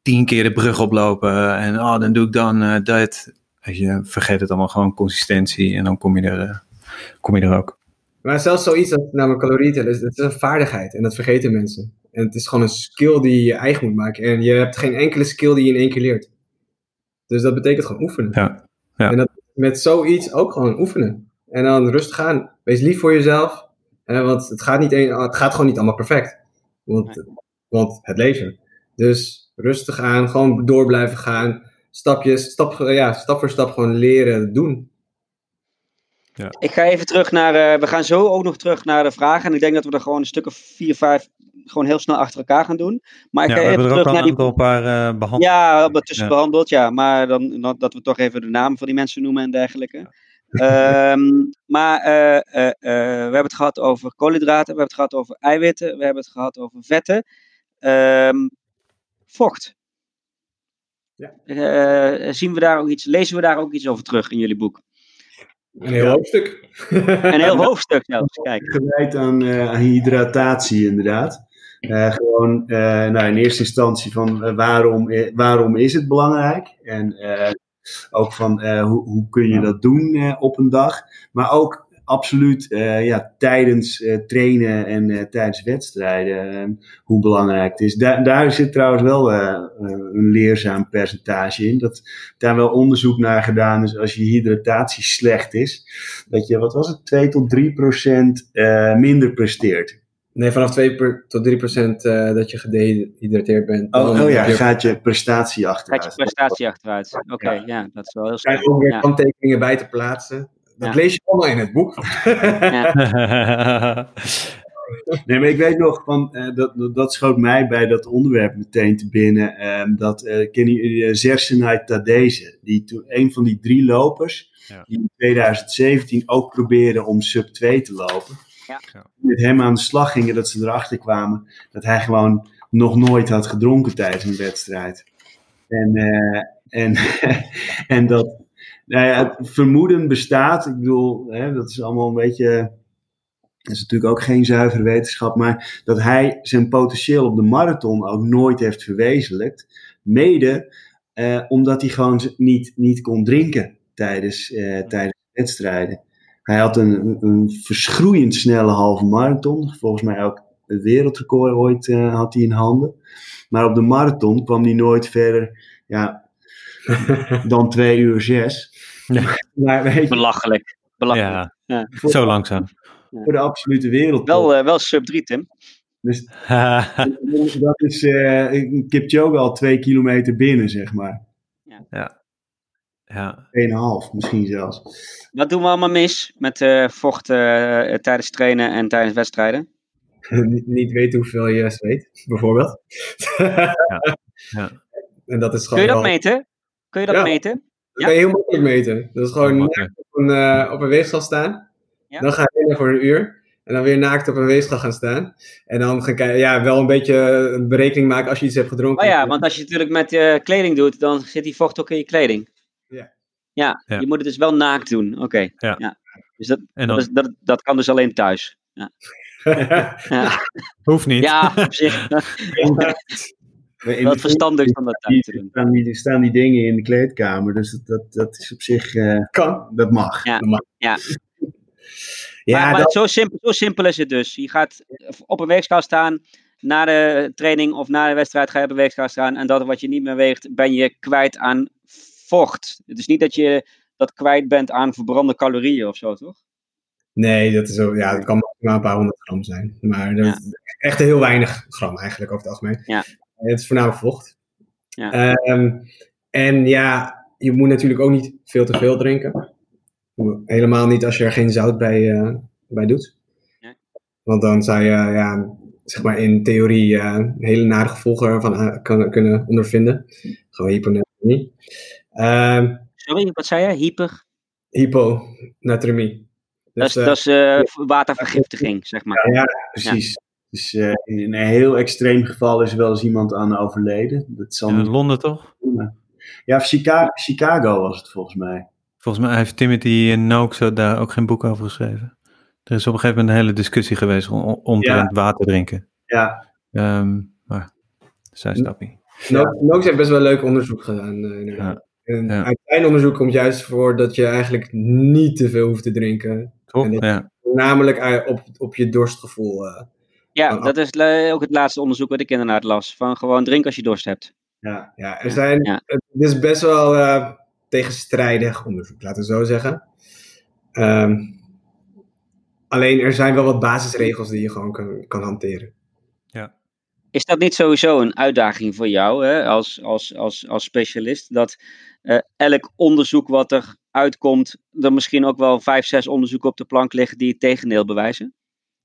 tien keer de brug oplopen. En oh, dan doe ik dan eh, dat. Weet je, vergeet het allemaal gewoon consistentie en dan kom je er, eh, kom je er ook. Maar zelfs zoiets als namelijk calorieën tellen, is- het is een vaardigheid. En dat vergeten mensen. En het is gewoon een skill die je eigen moet maken. En je hebt geen enkele skill die je in één keer leert. Dus dat betekent gewoon oefenen. Ja. Ja. En dat met zoiets ook gewoon oefenen. En dan rustig aan. Wees lief voor jezelf. Eh, want het gaat, niet een, het gaat gewoon niet allemaal perfect. Want, want het leven. Dus rustig aan. Gewoon door blijven gaan. Stapjes, stap, ja, stap voor stap gewoon leren doen. Ik ga even terug naar. eh, we gaan zo ook nog terug naar de vragen. En ik denk dat we er gewoon een stuk of vier, vijf. Gewoon heel snel achter elkaar gaan doen. Maar ik Ja, ga we even hebben er ook terug naar een die. aantal paar eh behandeld. Ja, tussen Ja. behandeld, ja. Maar dan, dan- dat we toch even de namen van die mensen noemen en dergelijke. Ehm, maar eh, eh, eh, we hebben het gehad over koolhydraten, we hebben het gehad over eiwitten, we hebben het gehad over vetten. Ehm, vocht. Ja. Eh, zien we daar ook iets, lezen we daar ook iets over terug in jullie boek? Een heel Ja. hoofdstuk. Een heel hoofdstuk zelfs, kijk. gewijd aan, eh, aan hydratatie, inderdaad. Eh, gewoon eh, nou, in eerste instantie van eh, waarom, waarom is het belangrijk? En ook van hoe, hoe kun je dat doen op een dag? Maar ook absoluut ja, tijdens trainen en tijdens wedstrijden hoe belangrijk het is. Daar, daar zit trouwens wel een leerzaam percentage in. Dat daar wel onderzoek naar gedaan is als je hydratatie slecht is dat je, wat was het, 2 tot 3 procent minder presteert. Nee, vanaf 2 per- tot 3 procent eh, dat je gedehydrateerd bent. Oh, oh ja, gaat je prestatie Gaat achteruit. je prestatie achteruit. Oké, ja. dat is wel heel Er zijn snel. ook weer Ja. kanttekeningen bij te plaatsen. Dat Ja. lees je allemaal in het boek. Nee, maar ik weet nog, van, eh, dat, dat, dat schoot mij bij dat onderwerp meteen te binnen. ehm, dat uh, kennen jullie uh, Zersenay Tadeze, die toen een van die drie lopers, Ja. die in 2017 ook probeerden om sub 2 te lopen. Ja. Met hem aan de slag gingen, dat ze erachter kwamen dat hij gewoon nog nooit had gedronken tijdens een wedstrijd. En, eh, en, en dat nou ja, het vermoeden bestaat. Ik bedoel, hè, dat is allemaal een beetje. Dat is natuurlijk ook geen zuivere wetenschap, maar dat hij zijn potentieel op de marathon ook nooit heeft verwezenlijkt. Mede eh, omdat hij gewoon niet, niet kon drinken tijdens, eh, tijdens wedstrijden. Hij had een, een verschroeiend snelle halve marathon. Volgens mij ook het wereldrecord ooit eh, had hij in handen. Maar op de marathon kwam hij nooit verder ja, dan 2 uur 6. Ja. Maar weet je, Belachelijk. Belachelijk. ja, Ja. zo langzaam. voor de absolute wereld. Wel, eh, wel sub 3, Tim. Dus dat is eh Kipchoge al twee kilometer binnen, zeg maar. ja. 2,5 misschien zelfs. Wat doen we allemaal mis met eh, vocht eh, tijdens trainen en tijdens wedstrijden? niet, niet weten hoeveel je zweet, bijvoorbeeld. ja. En dat is Kun je dat wel- meten? Kun je dat Ja. meten? Dat kan je heel makkelijk meten. Dat is gewoon naakt op een, op een weegschaal staan. Ja. Dan ga je rennen voor een uur. En dan weer naakt op een weegschaal gaan staan. En dan gaan kijken, ja, wel een beetje een berekening maken als je iets hebt gedronken. Oh ja, want als je het natuurlijk met eh, kleding doet, dan zit die vocht ook in je kleding. Ja. Je moet het dus wel naakt doen. Oké. Ja. Dus dat, En dat, is- dat, dat kan dus alleen thuis. Ja, ja. hoeft niet. ja op zich. De verstandig om dat thuis te doen. staan, die, staan die dingen in de kleedkamer, dus dat, dat, dat is op zich, eh, kan. dat mag. Ja. Dat mag. Ja. Ja, maar maar dat- zo, simpel, zo simpel is het dus. Je gaat op een weegschaal staan. Na de training of na de wedstrijd ga je op een weegschaal staan. En dat wat je niet meer weegt, ben je kwijt aan vocht. Het is niet dat je dat kwijt bent aan verbrande calorieën of zo, toch? Nee, dat is ook, ja, het kan maximaal een paar honderd gram zijn. Maar dat Ja. echt heel weinig gram eigenlijk over het algemeen. Ja. Het is voornamelijk vocht. Ja. Ehm, en ja, je moet natuurlijk ook niet veel te veel drinken. Helemaal niet als je er geen zout bij, eh, bij doet. Want dan zou je ja, zeg maar in theorie eh, hele nare gevolgen ervan kunnen ondervinden. Gewoon hyponatremie. Ehm Sorry, wat zei je? Hyper? hyponatremie. dat Dus, is, eh, dat is eh, watervergiftiging, zeg maar. Ja, precies. Dus eh, in een heel extreem geval is er wel eens iemand aan overleden. Dat zal Ja, niet... Londen toch? Ja, Chicago, Chicago was het volgens mij. Volgens mij heeft Timothy Noakes daar ook geen boek over geschreven. Er is op een gegeven moment een hele discussie geweest om, omtrent water drinken. Ja, Ehm, maar zij stap niet. Noakes heeft best wel leuk onderzoek gedaan. eh, inderdaad. En Ja. Uit zijn onderzoek komt juist voor dat je eigenlijk niet te veel hoeft te drinken. Dat- Ja. Namelijk op, op je dorstgevoel. eh. Ja, dat is ook het laatste onderzoek wat ik inderdaad las. Van gewoon drink als je dorst hebt. ja. Ja, er zijn, Ja. het is best wel eh, tegenstrijdig onderzoek, laten we zo zeggen. Ehm, alleen er zijn wel wat basisregels die je gewoon kan, kan hanteren. Is dat niet sowieso een uitdaging voor jou hè, als, als, als, als specialist? Dat eh, elk onderzoek wat er uitkomt, er misschien ook wel vijf, zes onderzoeken op de plank liggen die het tegendeel bewijzen?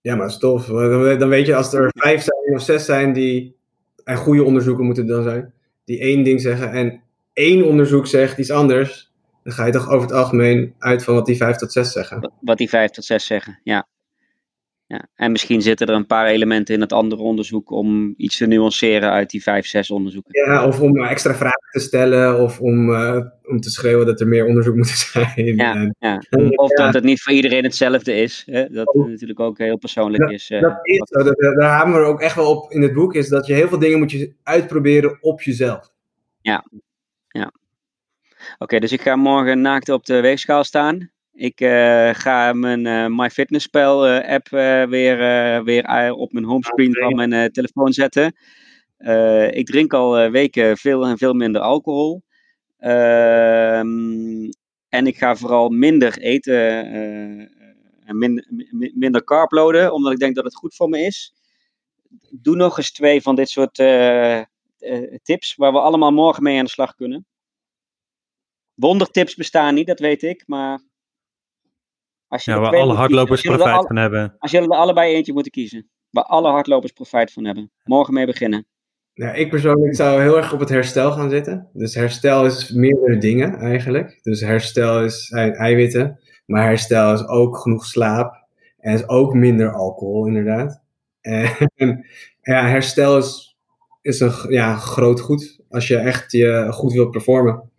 Ja, maar dat is tof. Dan, weet je, als er vijf zijn of zes zijn die, en goede onderzoeken moeten dan zijn, die één ding zeggen en één onderzoek zegt iets anders, dan ga je toch over het algemeen uit van wat die vijf tot zes zeggen. Wat- Wat die vijf tot zes zeggen, ja. Ja. En misschien zitten er een paar elementen in het andere onderzoek om iets te nuanceren uit die vijf, zes onderzoeken. Ja, of om extra vragen te stellen of om, eh, om te schreeuwen dat er meer onderzoek moet zijn. Ja, ja. Of ja, dat het niet voor iedereen hetzelfde is. Hè? Dat Oh. natuurlijk ook heel persoonlijk is. eh, dat is zo. Dat, daar hameren we ook echt wel op in het boek, is dat je heel veel dingen moet je uitproberen op jezelf. Oké, dus ik ga morgen naakt op de weegschaal staan. Ik eh, ga mijn eh, MyFitnessPal eh, app weer, weer op mijn homescreen van mijn telefoon zetten. Ik drink al weken veel en veel minder alcohol. Ehm, en ik ga vooral minder eten en minder, mi- minder carb loaden, omdat ik denk dat het goed voor me is. Doe nog eens twee van dit soort tips, waar we allemaal morgen mee aan de slag kunnen. Wondertips bestaan niet, dat weet ik, maar als je Ja, waar alle hardlopers kiezen, er profijt al- van hebben. Als jullie er allebei eentje moeten kiezen, waar alle hardlopers profijt van hebben. Morgen mee beginnen. Nou, ik persoonlijk zou heel erg op het herstel gaan zitten. Dus herstel is meerdere dingen eigenlijk. Dus herstel is zijn eiwitten, maar herstel is ook genoeg slaap en is ook minder alcohol inderdaad. En ja, herstel is, is een ja, groot goed als je echt je goed wilt performen.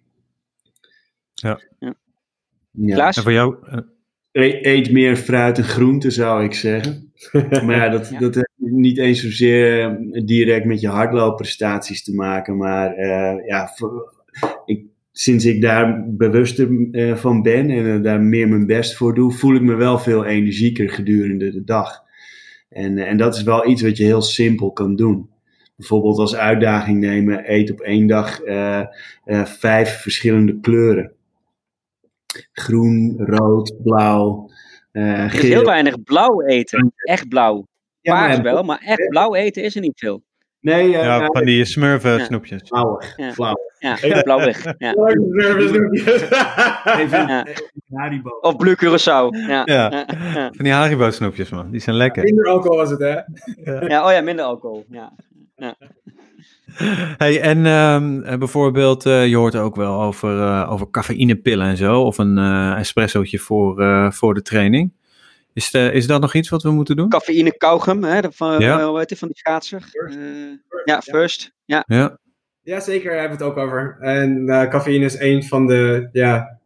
Ja. Klaas? En voor jou, eh, Eet meer fruit en groenten, zou ik zeggen. Maar ja, dat, Ja. dat heeft niet eens zozeer eh, direct met je hardloopprestaties te maken. Maar eh, ja, voor- ik, sinds ik daar bewuster eh, van ben en daar meer mijn best voor doe, voel ik me wel veel energieker gedurende de dag. En, en dat is wel iets wat je heel simpel kan doen. Bijvoorbeeld als uitdaging nemen, eet op één dag eh, eh, vijf verschillende kleuren. Groen, rood, blauw, eh Er is geel. heel weinig blauw eten. Echt blauw. Ja, maar- Paars wel, maar echt blauw eten is er niet veel. Nee, ja, ja, van die smurfen Ja. snoepjes. flauwig. Ja. flauw. Ja, blauwig. Ja. Even Ja. Haribo. Of Blue Curaçao. Ja. Ja. Ja. Ja. Van die Haribo snoepjes, man. Die zijn lekker. Minder alcohol was het, hè? Ja, oh ja, minder alcohol. Ja. Hey, en ehm, eh, bijvoorbeeld, eh, je hoort ook wel over, eh, over cafeïnepillen en zo. Of een eh espressootje voor, eh, voor de training. Is, de, is dat nog iets wat we moeten doen? Cafeïne kauwgum, hè, de- van, Ja. hoe heet die, van die schaatser. Eh, ja, first. Ja. Ja. Ja, zeker, daar hebben we het ook over. En eh, cafeïne is een van de ja,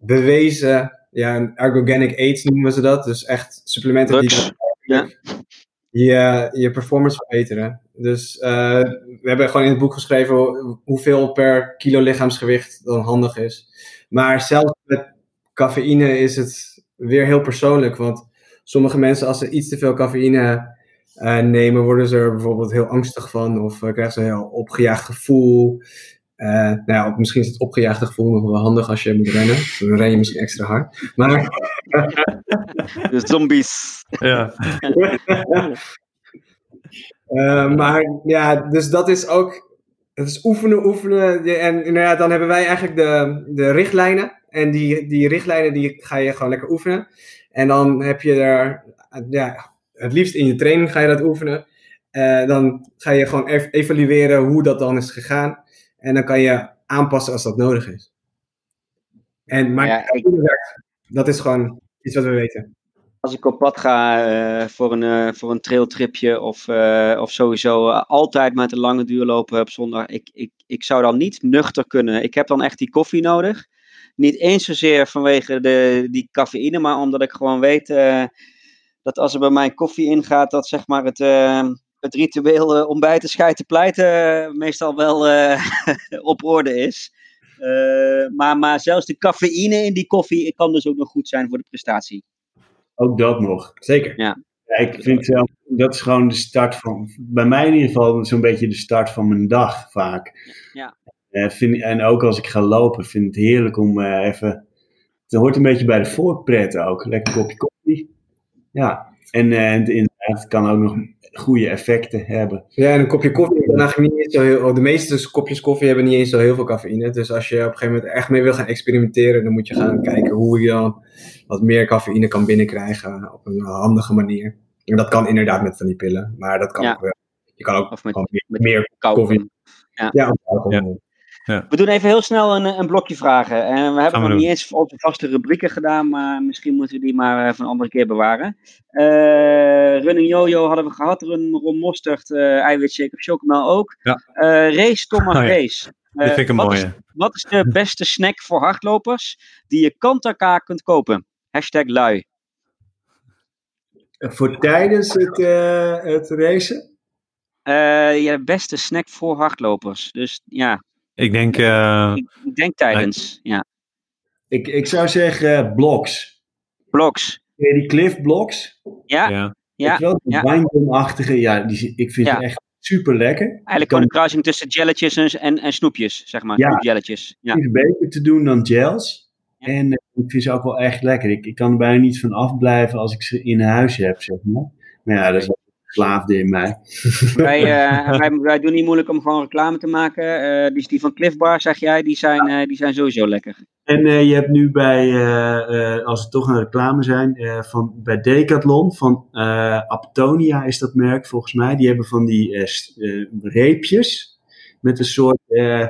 bewezen, ja, ergogenic aids noemen ze dat. Dus echt supplementen die Drugs. Je, je performance verbeteren. Dus eh, we hebben gewoon in het boek geschreven hoe- hoeveel per kilo lichaamsgewicht dan handig is. Maar zelfs met cafeïne is het weer heel persoonlijk. Want sommige mensen, als ze iets te veel cafeïne eh, nemen, worden ze er bijvoorbeeld heel angstig van. Of eh, krijgen ze een heel opgejaagd gevoel. Eh, nou ja, misschien is het opgejaagde gevoel nog wel handig als je moet rennen. Dan ren je misschien extra hard. Maar De zombies. ja. Eh, maar ja, dus dat is ook het is oefenen, oefenen. En nou ja, dan hebben wij eigenlijk de, de richtlijnen. En die, die richtlijnen die ga je gewoon lekker oefenen. En dan heb je er, ja, het liefst in je training ga je dat oefenen. Eh, dan ga je gewoon ev- evalueren hoe dat dan is gegaan. En dan kan je aanpassen als dat nodig is. En, maar Ja, ik- dat is gewoon iets wat we weten. Als ik op pad ga eh, voor, een, eh, voor een trailtripje of, eh, of sowieso altijd met een lange duurlopen op zondag, ik, ik, ik zou dan niet nuchter kunnen. Ik heb dan echt die koffie nodig. Niet eens zozeer vanwege de, die cafeïne, maar omdat ik gewoon weet dat als er bij mij koffie ingaat, dat zeg maar het, het ritueel eh, ontbijten, schijten, pleiten eh, meestal wel eh, op orde is. Maar, maar zelfs de cafeïne in die koffie kan dus ook nog goed zijn voor de prestatie. Ook dat nog. Zeker. Ja, ik vind zelf, dat is gewoon de start van, bij mij in ieder geval, zo'n beetje de start van mijn dag vaak. Ja. Vind, en ook als ik ga lopen, vind ik het heerlijk om even, het hoort een beetje bij de voorpret ook. Lekker kopje koffie. Ja, en het inderdaad, het kan ook nog goede effecten hebben. Ja, en een kopje koffie niet eens zo heel... oh, De meeste kopjes koffie hebben niet eens zo heel veel cafeïne. Dus als je op een gegeven moment echt mee wil gaan experimenteren, dan moet je gaan kijken hoe je dan wat meer cafeïne kan binnenkrijgen op een handige manier. En dat kan inderdaad met van die pillen, maar dat kan Ja. ook wel. Je kan ook Of met- meer, met meer Koud. koffie. Ja, of alcohol. Ja. We doen even heel snel een, een blokje vragen. En we hebben we nog doen. niet eens onze vaste rubrieken gedaan, maar misschien moeten we die maar eh, voor een andere keer bewaren. Eh running Jojo hadden we gehad, Run Ron Mosterd, eh eiwitshake of chocomel ook. Ja. Eh, race Thomas Oh ja. Race. Eh, vind ik een wat, mooie. is, wat is de beste snack voor hardlopers die je kant-en-klaar kunt kopen? Hashtag lui. Voor tijdens het, eh, het racen? Eh, ja, de beste snack voor hardlopers. Dus ja, Ik denk, eh, ik, ik denk tijdens. Ja. Ik, ik zou zeggen eh, blocks. Bloks. Ken je die cliff blocks? Ja, ja. ja. Wel, die ja. ja, die, ik vind Ja. ze echt super lekker. Eigenlijk gewoon een kruising tussen jelletjes en, en, en snoepjes, zeg maar. Ja. Snoepjelletjes. Ja. is beter te doen dan gels. Ja. En eh, ik vind ze ook wel echt lekker. Ik, ik kan er bijna niet van afblijven als ik ze in huis heb, zeg maar. Maar ja, dat is wel slaafde in mij. wij, eh, wij, wij doen niet moeilijk om gewoon reclame te maken. Eh dus die van Cliff Bar, zeg jij, die zijn, eh, die zijn sowieso lekker. En eh, je hebt nu bij, eh, eh, als we toch aan reclame zijn, eh, van, bij Decathlon, van eh Aptonia is dat merk volgens mij. Die hebben van die eh, eh, reepjes met een soort, eh,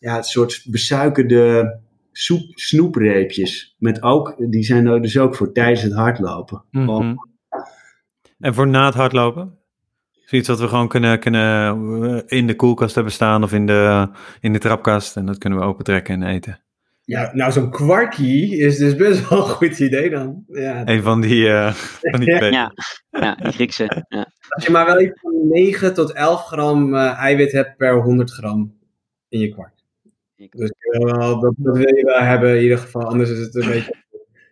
ja, een soort besuikerde soep, snoepreepjes. Met ook, die zijn er dus ook voor tijdens het hardlopen. Mhm. En voor na het hardlopen? Zoiets wat we gewoon kunnen, kunnen eh, in de koelkast hebben staan of in de, in de trapkast. En dat kunnen we opentrekken en eten. Ja, nou, zo'n kwarkie is dus best wel een goed idee dan. Ja, Een van die, eh, van die. Ja, ja die Griekse. Ja. Als je maar wel iets van 9 tot 11 gram eh, eiwit hebt per 100 gram in je kwart. Dus dat, dat wil je wel hebben in ieder geval. Anders is het een beetje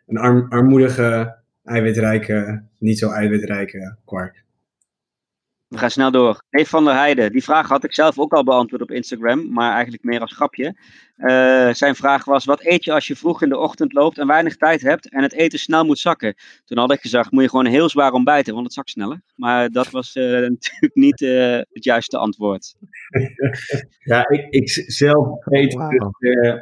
een arm, armoedige, eiwitrijke, niet zo eiwitrijke kwart. We gaan snel door. Dave van der Heijden. Die vraag had ik zelf ook al beantwoord op Instagram, maar eigenlijk meer als grapje. Eh, zijn vraag was: wat eet je als je vroeg in de ochtend loopt en weinig tijd hebt en het eten snel moet zakken? Toen had ik gezegd: moet je gewoon heel zwaar ontbijten, want het zakt sneller. Maar dat was eh, natuurlijk niet eh, het juiste antwoord. Ja, ik, ik zelf eet dus, eh,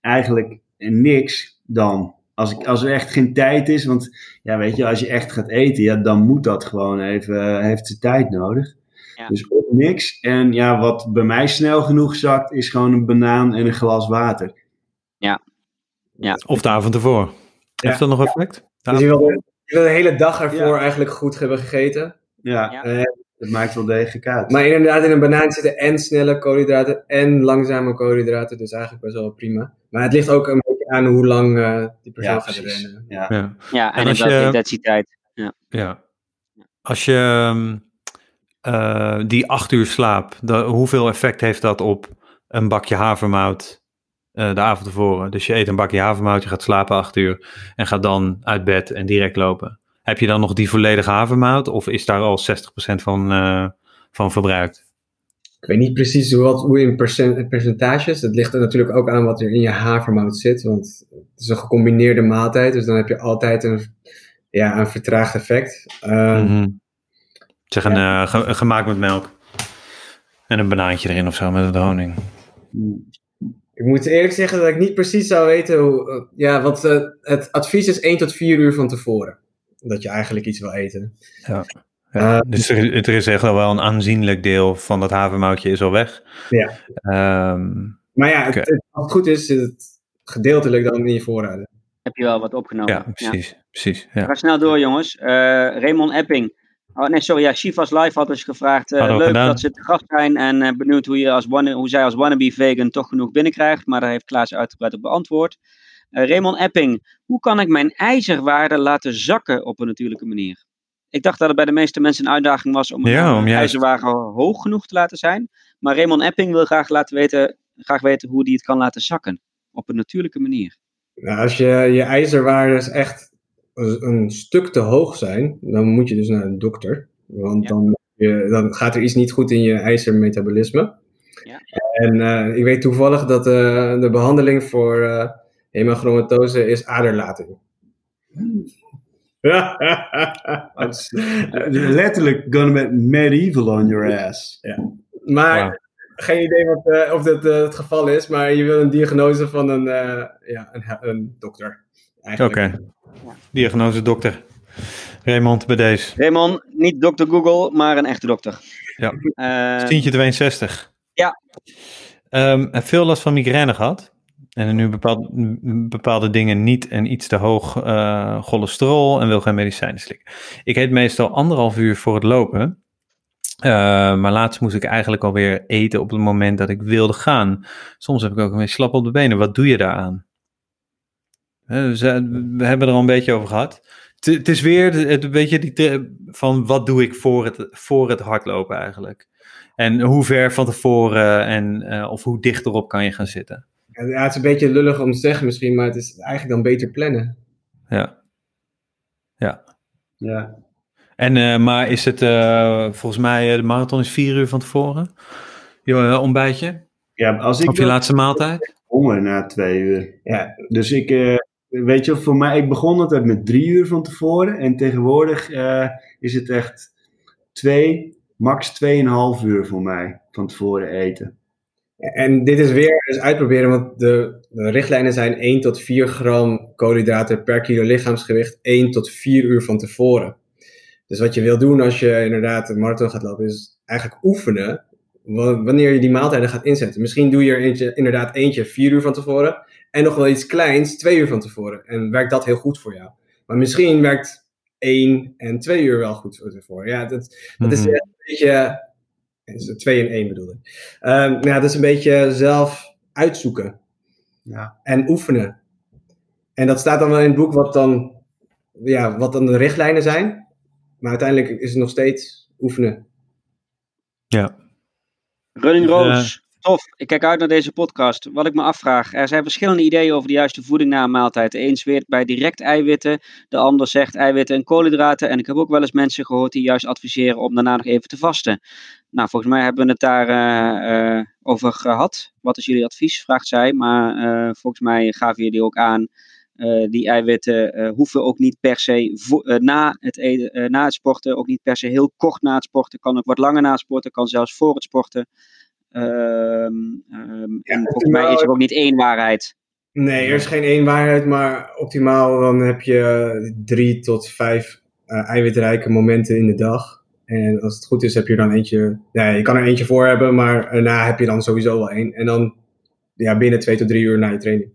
eigenlijk niks dan. Als, ik, als er echt geen tijd is, want ja, weet je, als je echt gaat eten, ja, dan moet dat gewoon even, eh, heeft ze tijd nodig. Ja. Dus ook niks. En ja, wat bij mij snel genoeg zakt, is gewoon een banaan en een glas water. Of de avond ervoor. Heeft dat nog effect? De Dus je wil, de, je wil de hele dag ervoor Ja. eigenlijk goed hebben gegeten. Ja, Ja. Eh, dat maakt wel degelijk uit. maar inderdaad, in een banaan zitten en snelle koolhydraten en langzame koolhydraten. Dus eigenlijk best wel prima. Maar het ligt ook een beetje aan hoe lang eh, die persoon ja, gaat precies. rennen. Ja. Ja. Ja, en, En als in je- intensiteit. ja. Als je ehm, eh, die acht uur slaap, de, hoeveel effect heeft dat op een bakje havermout eh, de avond tevoren? Dus je eet een bakje havermout, je gaat slapen acht uur en gaat dan uit bed en direct lopen. Heb je dan nog die volledige havermout of is daar al 60% van, eh, van verbruikt? Ik weet niet precies hoe, wat, hoe in percent, percentages. Het ligt er natuurlijk ook aan wat er in je havermout zit. Want het is een gecombineerde maaltijd. Dus dan heb je altijd een, ja, een vertraagd effect. Mhm. Zeg een, eh, ge- gemaakt met melk. En een banaantje erin of zo met de honing. Ik moet eerlijk zeggen dat ik niet precies zou weten hoe, eh, ja, wat eh, het advies is 1 tot 4 uur van tevoren. Dat je eigenlijk iets wil eten. Ja. Ja, dus er, er is echt wel een aanzienlijk deel van dat havermoutje is al weg. Ja. Ehm, Maar ja, het, als het goed is, zit het gedeeltelijk dan in je voorraden. Heb je wel wat opgenomen. ja, precies. precies ja. gaan snel door, jongens. Eh, Raymond Epping. Oh, nee, sorry. Ja, Shivas Live had dus gevraagd. eh, leuk gedaan. dat ze te gast zijn. En eh, benieuwd hoe, je als wanna- hoe zij als wannabe vegan toch genoeg binnenkrijgt. Maar daar heeft Klaas uitgebreid op beantwoord. Eh, Raymond Epping. Hoe kan ik mijn ijzerwaarde laten zakken op een natuurlijke manier? Ik dacht dat het bij de meeste mensen een uitdaging was om, Ja, een om juist- ijzerwaarde hoog genoeg te laten zijn. Maar Raymond Epping wil graag, laten weten, graag weten hoe hij het kan laten zakken. Op een natuurlijke manier. Nou, als je, je ijzerwaardes echt een, stuk te hoog zijn, dan moet je dus naar een dokter. Want Ja. dan, je, dan gaat er iets niet goed in je ijzermetabolisme. Ja. En eh, ik weet toevallig dat eh, de behandeling voor eh hemachromatose is aderlating. Eh, letterlijk gonna met medieval on your ass. maar Wauw. geen idee wat, eh, of dat eh, het geval is, maar je wil een diagnose van een, eh, ja, een, een dokter. Oké. Diagnose dokter. Raymond bij deze. Raymond, niet dokter Google, maar een echte dokter. Ja. Eh, Tientje 62. Ja. Ehm, heb veel last van migraine gehad. En nu bepaalde dingen niet en iets te hoog eh, cholesterol en wil geen medicijnen slikken. Ik eet meestal anderhalf uur voor het lopen. Eh, maar laatst moest ik eigenlijk alweer eten op het moment dat ik wilde gaan. Soms heb ik ook een beetje slap op de benen. Wat doe je daaraan? We hebben er al een beetje over gehad. Het- is weer het, het- weet je, die van wat doe ik voor het, voor het hardlopen eigenlijk. En hoe ver van tevoren en eh, of hoe dicht erop kan je gaan zitten. Ja, het is een beetje lullig om te zeggen misschien, maar het is eigenlijk dan beter plannen. Ja. Ja. En, eh, maar is het eh, volgens mij, eh, de marathon is vier uur van tevoren? Je ontbijtje? ja, als ik Of je laatste maaltijd? honger na twee uur. Ja, Dus ik, eh, weet je, voor mij, ik begon altijd met drie uur van tevoren. En tegenwoordig eh, is het echt twee, max tweeënhalf uur voor mij van tevoren eten. En dit is weer eens uitproberen, want de, de richtlijnen zijn 1 tot 4 gram koolhydraten per kilo lichaamsgewicht 1 tot 4 uur van tevoren. Dus wat je wil doen als je inderdaad een marathon gaat lopen, is eigenlijk oefenen wa- wanneer je die maaltijden gaat inzetten. Misschien doe je er eentje, inderdaad eentje 4 uur van tevoren en nog wel iets kleins 2 uur van tevoren. En werkt dat heel goed voor jou. Maar misschien werkt 1 en 2 uur wel goed voor tevoren. Ja, dat, dat is Mhm. echt een beetje. Is 2 en 1 bedoel ik. Ehm, ja, dat is een beetje zelf uitzoeken. Ja. En oefenen. En dat staat dan wel in het boek wat dan, ja, wat dan de richtlijnen zijn. Maar uiteindelijk is het nog steeds oefenen. Running Dus, Rose, tof. Ik kijk uit naar deze podcast. Wat ik me afvraag, er zijn verschillende ideeën over de juiste voeding na een maaltijd. De een zweert bij direct eiwitten, de ander zegt eiwitten en koolhydraten. En ik heb ook wel eens mensen gehoord die juist adviseren om daarna nog even te vasten. Nou, volgens mij hebben we het daar eh, eh, over gehad. Wat is jullie advies, vraagt zij. Maar eh, volgens mij gaven jullie ook aan, die eiwitten hoeven ook niet per se na, het na het sporten, ook niet per se heel kort na het sporten. Kan ook wat langer na het sporten, kan zelfs voor het sporten. Ehm, ehm, en volgens mij is er ook niet één waarheid. Nee, er is geen één waarheid, maar optimaal dan heb je drie tot vijf eh, eiwitrijke momenten in de dag. En als het goed is, heb je dan eentje. Ja, je kan er eentje voor hebben, maar daarna heb je dan sowieso wel één. En dan ja, binnen twee tot drie uur na je training.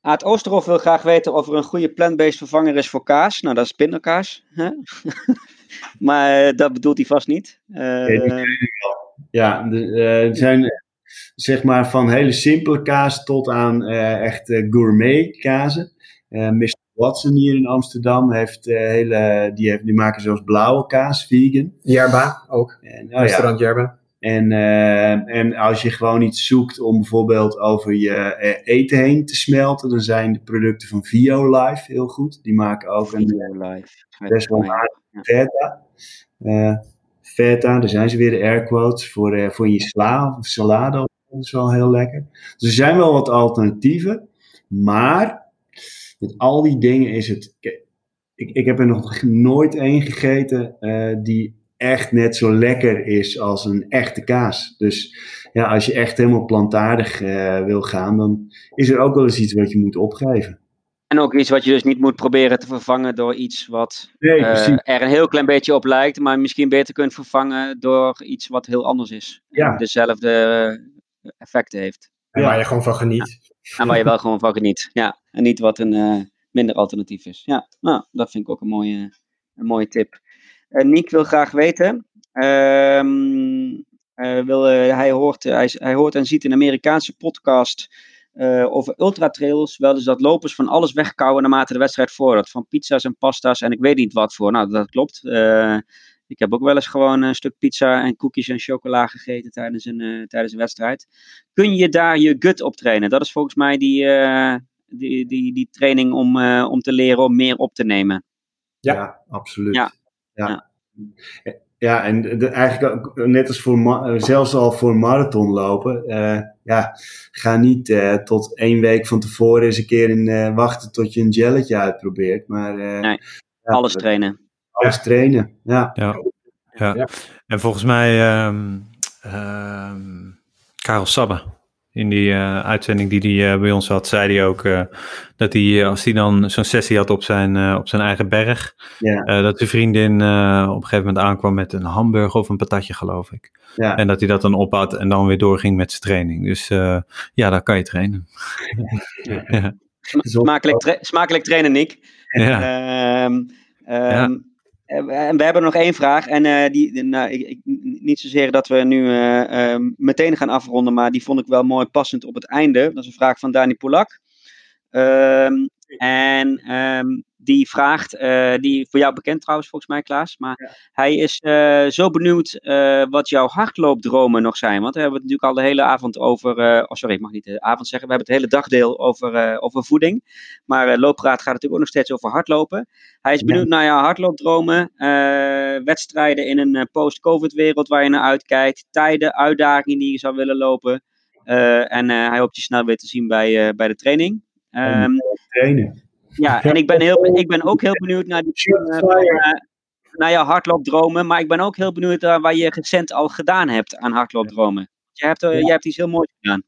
Aad Oosterhof wil graag weten of er een goede plant-based vervanger is voor kaas. Nou, dat is pindakaas. Hè? maar eh, dat bedoelt hij vast niet. Eh, Nee, die Ja, de, eh, het zijn zeg maar van hele simpele kaas tot aan eh, echt eh, gourmet kazen. Eh Mr. Watson hier in Amsterdam heeft eh, hele, die, heeft, die maken zelfs blauwe kaas, vegan. Yerba ook. En, oh ja, Restaurant Yerba. en, eh, en als je gewoon iets zoekt om bijvoorbeeld over je eh, eten heen te smelten, dan zijn de producten van Violife heel goed. Die maken ook een best wel aardig feta. Eh, feta, daar zijn ze weer de air quotes voor, eh, voor je sla of salade. Dat is wel heel lekker. Dus er zijn wel wat alternatieven. Maar met al die dingen is het. Ik, ik heb er nog nooit één gegeten eh, die echt net zo lekker is als een echte kaas. Dus ja, als je echt helemaal plantaardig uh, wil gaan, dan is er ook wel eens iets wat je moet opgeven. En ook iets wat je dus niet moet proberen te vervangen door iets wat nee, uh, er een heel klein beetje op lijkt, maar misschien beter kunt vervangen door iets wat heel anders is. Ja. En dezelfde effecten heeft. En waar je gewoon van geniet. Ja. En waar je wel gewoon van geniet. Ja. En niet wat een uh, minder alternatief is. Ja, nou, dat vind ik ook een mooie, een mooie tip. Uh, Niek wil graag weten. Uh, wil, hij, hoort, hij, hij, hoort en ziet een Amerikaanse podcast over ultratrails. Wel dus dat lopers van alles wegkouwen naarmate de wedstrijd voordat. Van pizza's en pasta's en ik weet niet wat voor. Nou, dat klopt. Ik heb ook wel eens gewoon een stuk pizza en koekjes en chocola gegeten tijdens een, uh, tijdens een wedstrijd. Kun je daar je gut op trainen? Dat is volgens mij die, uh, die, die, die training om, uh, om te leren om meer op te nemen. Ja, ja absoluut. Ja. ja. ja. En de, eigenlijk ook, net als voor, zelfs al voor marathon lopen. ja, ga niet tot één week van tevoren eens een keer in wachten tot je een gelletje uitprobeert. Maar, nee, alles trainen alles trainen. Ja. Ja. ja. En volgens mij, um, um, Karel Sabbe, in die uh, uitzending die hij uh, bij ons had, zei hij ook uh, dat hij, als hij dan zo'n sessie had op zijn, op zijn eigen berg, ja. dat zijn vriendin op een gegeven moment aankwam met een hamburger of een patatje, geloof ik. Ja. En dat hij dat dan ophad en dan weer doorging met zijn training. Dus ja, daar kan je trainen. ja. Smakelijk, tra smakelijk trainen, Nick. Ja. Ehm, ehm, eh, en we hebben nog één vraag. En uh, die, nou, ik, ik, niet zozeer dat we nu uh, meteen gaan afronden, maar die vond ik wel mooi passend op het einde. Dat is een vraag van Dani Polak. Um, en um, die vraagt, uh, die voor jou bekend trouwens volgens mij Klaas, maar ja. hij is uh, zo benieuwd uh, wat jouw hardloopdromen nog zijn. Want we hebben het natuurlijk al de hele avond over, oh sorry ik mag niet de avond zeggen, we hebben het hele dagdeel over, over voeding. Maar loopraad gaat natuurlijk ook nog steeds over hardlopen. Hij is benieuwd ja. naar jouw hardloopdromen, wedstrijden in een post-covid wereld waar je naar uitkijkt, tijden, uitdagingen die je zou willen lopen. en hij hoopt je snel weer te zien bij, bij de training. Um, trainen. Ja, en ik ben, heel, ik ben ook heel benieuwd naar, die, uh, naar jouw hardloopdromen. Maar ik ben ook heel benieuwd naar waar je recent al gedaan hebt aan hardloopdromen. Je hebt, uh, ja. jij hebt iets heel moois gedaan.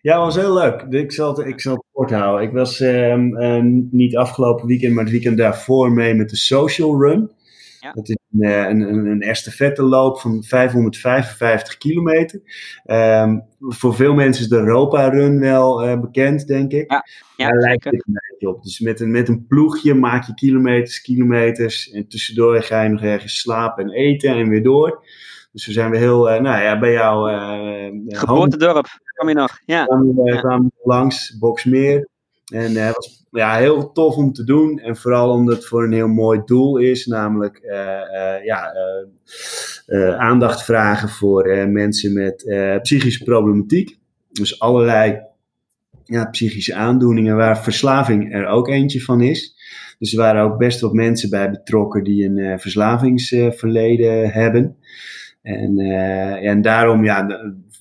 Ja, dat was heel leuk. Ik zal het, ik zal het kort houden. Ik was um, uh, niet afgelopen weekend, maar het weekend daarvoor mee met de Social Run. Ja. Dat is een, een, een, een estafette loop van 555 kilometer. Um, voor veel mensen is de Europa Run wel uh, bekend, denk ik. Ja, ja Daar lijkt het een beetje op. Dus met een, met een ploegje maak je kilometers, kilometers. En tussendoor ga je nog ergens slapen en eten en weer door. Dus we zijn we heel, uh, nou ja, bij jou... Uh, Geboortedorp, kwam je nog. Ja. Langs, Boksmeer. En was ja, heel tof om te doen. En vooral omdat het voor een heel mooi doel is. Namelijk uh, uh, ja, uh, aandacht vragen voor mensen met psychische problematiek. Dus allerlei ja, psychische aandoeningen waar verslaving er ook eentje van is. Dus er waren ook best wat mensen bij betrokken die een verslavingsverleden hebben. En, en daarom ja,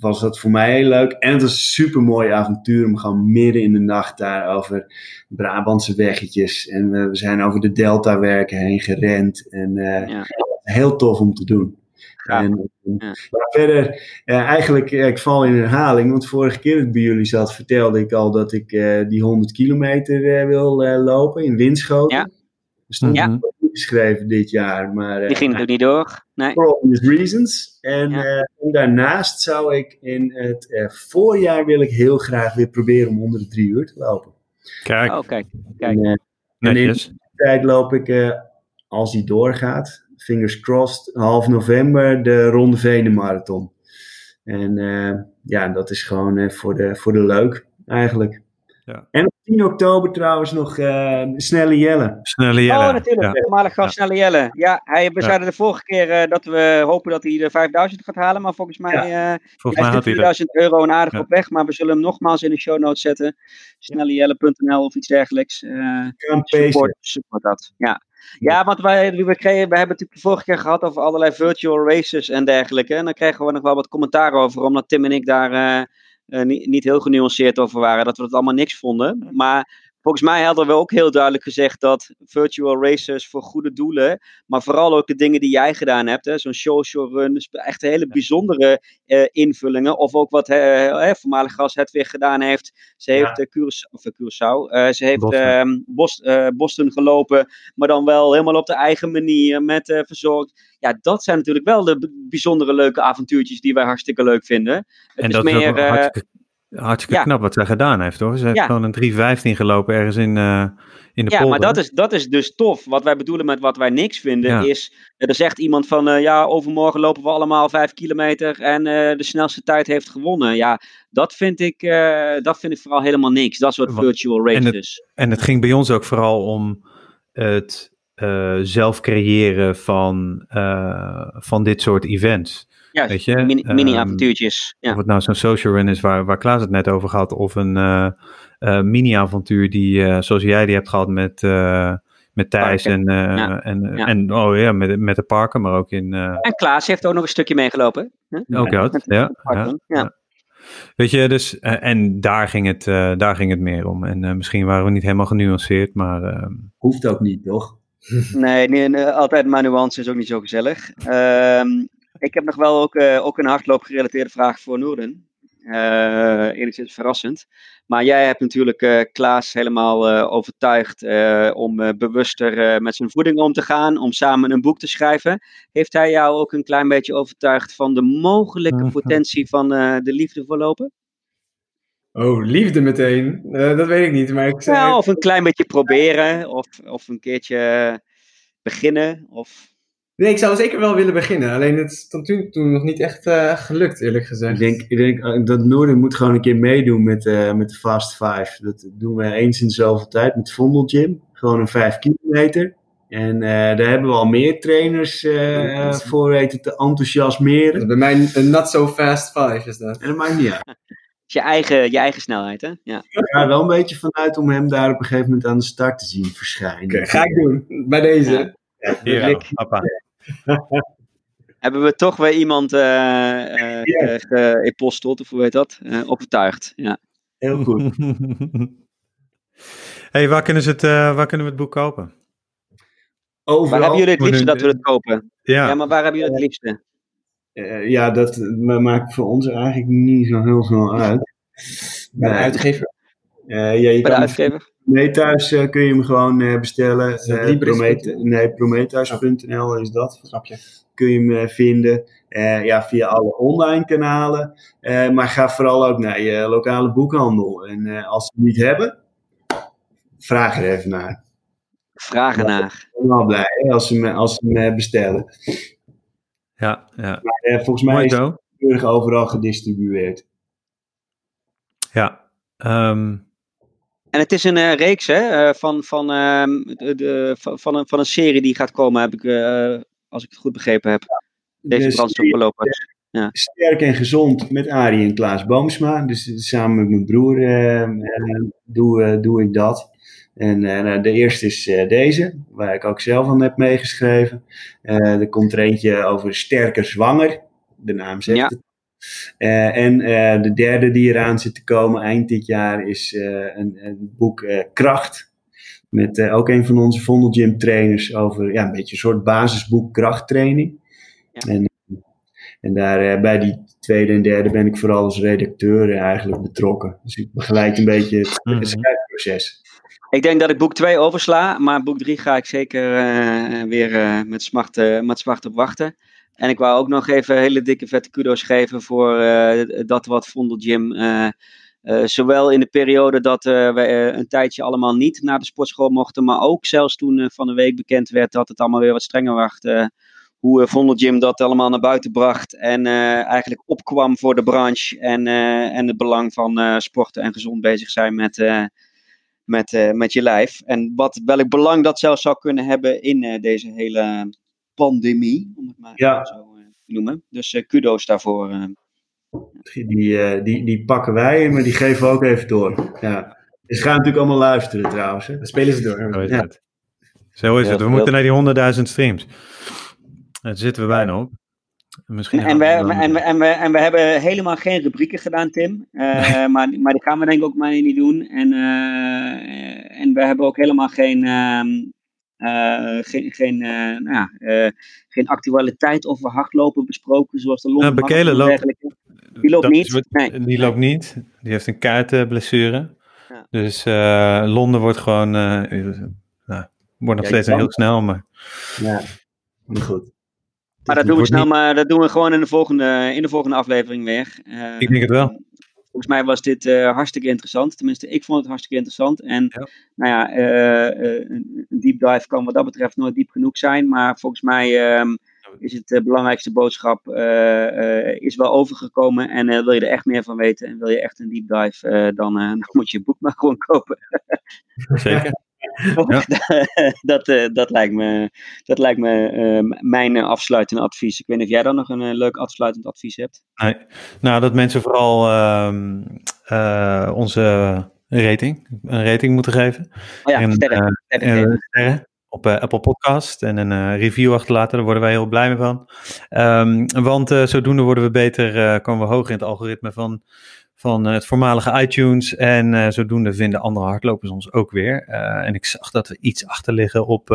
was dat voor mij heel leuk. En het was een super mooi avontuur om gewoon midden in de nacht daar over Brabantse weggetjes. En we, we zijn over de Deltawerken heen gerend. En uh, ja. heel tof om te doen. Ja. En, ja. verder, uh, eigenlijk, ik val in herhaling, want vorige keer dat ik bij jullie zat, vertelde ik al dat ik uh, die 100 kilometer wil lopen in Winschoten. Ja. Dus dat ja. Geschreven dit jaar. Maar, die ging er niet door. Nee. For obvious reasons. En, ja. uh, en, daarnaast zou ik in het uh, voorjaar wil ik heel graag weer proberen om onder de drie uur te lopen. Kijk. Oh, kijk. kijk. En, uh, en in de tijd loop ik, als die doorgaat, fingers crossed, half november de Ronde Venen Marathon. En ja, dat is gewoon voor, de, voor de leuk eigenlijk. Ja. En op 10 oktober trouwens nog uh, Snelle Jelle. Snelle Jelle. Oh, natuurlijk. Ja. Normaal gast ja. Snelle Jelle. Ja, hij, we ja. zeiden de vorige keer uh, dat we hopen dat hij de 5000 gaat halen. Maar volgens mij, ja. uh, volgens mij had hij 4000 euro een aardig op weg. Maar we zullen hem nogmaals in de show notes zetten. Snellejelle.nl of iets dergelijks. support, support dat. Ja. Ja, want wij, we, kregen, we hebben het natuurlijk de vorige keer gehad over allerlei virtual races en dergelijke. En dan kregen we nog wel wat commentaar over, omdat Tim en ik daar uh, niet, niet, heel genuanceerd over waren, dat we het allemaal niks vonden. Maar volgens mij hadden we ook heel duidelijk gezegd dat virtual races voor goede doelen, maar vooral ook de dingen die jij gedaan hebt, hè, zo'n social run, dus echt hele bijzondere eh, invullingen. Of ook wat eh, voormalig gast het weer gedaan heeft. Ze heeft Ja. eh, Curaçao, of Curaçao, ze heeft Boston. ehm, Bos, eh, Boston gelopen, maar dan wel helemaal op de eigen manier met verzorgd. Ja, dat zijn natuurlijk wel de bijzondere leuke avontuurtjes die wij hartstikke leuk vinden. Het En is dat is meer, eh, hartstikke, hartstikke ja. knap wat zij gedaan heeft, hoor. Ze heeft Ja. gewoon een 3.15 gelopen ergens in, eh, in de Ja, maar polder. dat is, dat is dus tof. Wat wij bedoelen met wat wij niks vinden, Ja. is. Er zegt iemand van. eh, ja, overmorgen lopen we allemaal vijf kilometer. En eh, de snelste tijd heeft gewonnen. Ja, dat vind ik, eh, dat vind ik vooral helemaal niks. Dat soort virtual en het- races. En het ging bij ons ook vooral om het eh, zelf creëren van, eh, van dit soort events. Ja, weet je, mini- ehm, mini-avontuurtjes. ja. Of het nou zo'n social run is waar, waar Klaas het net over had, of een eh, eh, mini-avontuur die, eh, zoals jij die hebt gehad met, eh, met Thijs Parken. en, eh, Ja. en, Ja. en oh ja, met, met de parken, maar ook in uh, En Klaas heeft ook nog een stukje meegelopen. hè? ook dat. Ja, ja. Weet je, dus, en daar ging, het, eh, daar ging het meer om. En eh, misschien waren we niet helemaal genuanceerd, maar ehm, Hoeft ook niet, toch? Nee, nee, altijd maar nuance is ook niet zo gezellig. Ehm, ik heb nog wel ook, eh, ook een hardloopgerelateerde vraag voor Noorden. Eh enigszins verrassend. Maar jij hebt natuurlijk eh, Klaas helemaal overtuigd om bewuster met zijn voeding om te gaan, om samen een boek te schrijven. Heeft hij jou ook een klein beetje overtuigd van de mogelijke Mhm. potentie van de liefde voor lopen? Oh, liefde meteen. Dat weet ik niet, maar ik. Ja, of een klein beetje proberen, of, of een keertje beginnen. Of... Nee, ik zou zeker wel willen beginnen. Alleen het is tot nu toe nog niet echt eh, gelukt, eerlijk gezegd. Ik denk, ik denk eh, dat Noorden moet gewoon een keer meedoen met, eh, met de Fast Five. Dat doen we eens in zoveel tijd met Vondel Gym. Gewoon een 5 kilometer. En eh, daar hebben we al meer trainers voor weten te Dat is enthousiasmeren. bij mij een not so fast five is dat. En dat maakt niet uit. is je eigen, je eigen snelheid, hè? Ja. Ik ga er wel een beetje vanuit om hem daar op een gegeven moment aan de start te zien verschijnen. Oké, ga ik doen. Bij deze. Ja. Ja, papa. Hebben we toch weer iemand eh eh ge- geeposteld, of hoe heet dat? Eh, overtuigd. Ja. Heel goed. hey, waar kunnen, ze het, eh, waar kunnen we het boek kopen? Waar Overal. hebben jullie het liefste dat we het kopen? Ja, Ja, maar waar hebben jullie het liefste? Eh, ja, dat ma- maakt voor ons eigenlijk niet zo heel veel uit. Bij de uitgever. Eh, ja, je Bij de kan uitgever? Nee, thuis eh, kun je hem gewoon eh, bestellen. Eh, nee, Prometheus.nl is dat. Snap je? Kun je hem eh, vinden. Eh, ja, via alle online kanalen. Eh, maar ga vooral ook naar je lokale boekhandel. En eh, als ze het niet hebben, vraag er even naar. Vragen naar. Ik ben wel blij hè, als ze hem, als ze hem eh, bestellen. ja, ja. Eh, volgens mij Mooi is het overal gedistribueerd. Ja. Ehm, En het is een eh, reeks hè, eh, van, van, ehm, de, van, van, een, van een serie die gaat komen, heb ik, eh, als ik het goed begrepen heb. Deze Dus brandstofverlopers. Sterk en gezond met Arie en Klaas Boomsma. Dus samen met mijn broer eh, eh, doe, doe ik dat. En nou, de eerste is deze, waar ik ook zelf aan heb meegeschreven. Er komt er eentje over sterker zwanger. De naam zegt Ja. het. Eh, en eh, de derde die eraan zit te komen eind dit jaar is eh, een, een boek eh, Kracht. Met eh, ook een van onze Vondel Gym trainers over ja, een beetje een soort basisboek krachttraining. Ja. En, en daar eh, bij die tweede en derde ben ik vooral als redacteur eigenlijk betrokken. Dus ik begeleid een beetje het, Mhm. het schrijfproces. Ik denk dat ik boek 2 oversla, maar boek 3 ga ik zeker eh, weer eh, met, smart, eh, met smart op wachten. En ik wou ook nog even hele dikke vette kudo's geven voor eh, dat wat Vondel Gym. eh, eh, zowel in de periode dat we een tijdje allemaal niet naar de sportschool mochten, maar ook zelfs toen van de week bekend werd dat het allemaal weer wat strenger werd. hoe Vondel Gym dat allemaal naar buiten bracht en eigenlijk opkwam voor de branche en, en het belang van sporten en gezond bezig zijn met, met, met je lijf. En wat, welk belang dat zelfs zou kunnen hebben in deze hele pandemie, om het maar Ja. zo eh, te noemen. Dus eh, kudo's daarvoor. eh. Die, die, die pakken wij, maar die geven we ook even door. Ja. Ze gaan natuurlijk allemaal luisteren trouwens. Hè? Dan spelen ze door. zo is Ja. het. Zo is Ja, het. We dat- moeten naar die 100.000 streams. Daar zitten we bijna op. Misschien En, we, en, we, en, we, en we hebben helemaal geen rubrieken gedaan, Tim. Eh, maar, maar die gaan we denk ik ook maar niet doen. En, eh, en we hebben ook helemaal geen, ehm, eh, geen, geen, eh, nou ja, eh, geen actualiteit over hardlopen besproken, zoals de Londen Nou, Bekele loopt-. Die loopt niet, nee. Die loopt niet. Die heeft een kaartblessure. Ja. Dus eh, Londen wordt gewoon, eh, nou, wordt nog Ja, steeds heel snel, maar Ja, maar goed. Maar dat doen we snel, niet- maar dat doen we gewoon in de volgende, in de volgende aflevering weer. Eh, Ik denk het wel. Volgens mij was dit eh, hartstikke interessant. Tenminste, ik vond het hartstikke interessant. En Ja. nou ja, eh, eh, een deep dive kan wat dat betreft nooit diep genoeg zijn. Maar volgens mij ehm, is het belangrijkste boodschap is wel overgekomen. En wil je er echt meer van weten en wil je echt een deep dive, dan, dan moet je het boek maar gewoon kopen. zeker. dat, eh, dat lijkt me, dat lijkt me eh, mijn eh, afsluitende advies. Ik weet niet of jij dan nog een eh, leuk afsluitend advies hebt. Nee. Nou, dat mensen vooral ehm, eh, onze rating, een rating moeten geven. Oh ja, En, sterren. op Apple Podcast en een review achterlaten. Daar worden wij heel blij mee van. Ehm, want zodoende worden we beter, komen we hoger in het algoritme van, van eh, het voormalige iTunes. En eh, zodoende vinden andere hardlopers ons ook weer. Eh, en ik zag dat we iets achter liggen op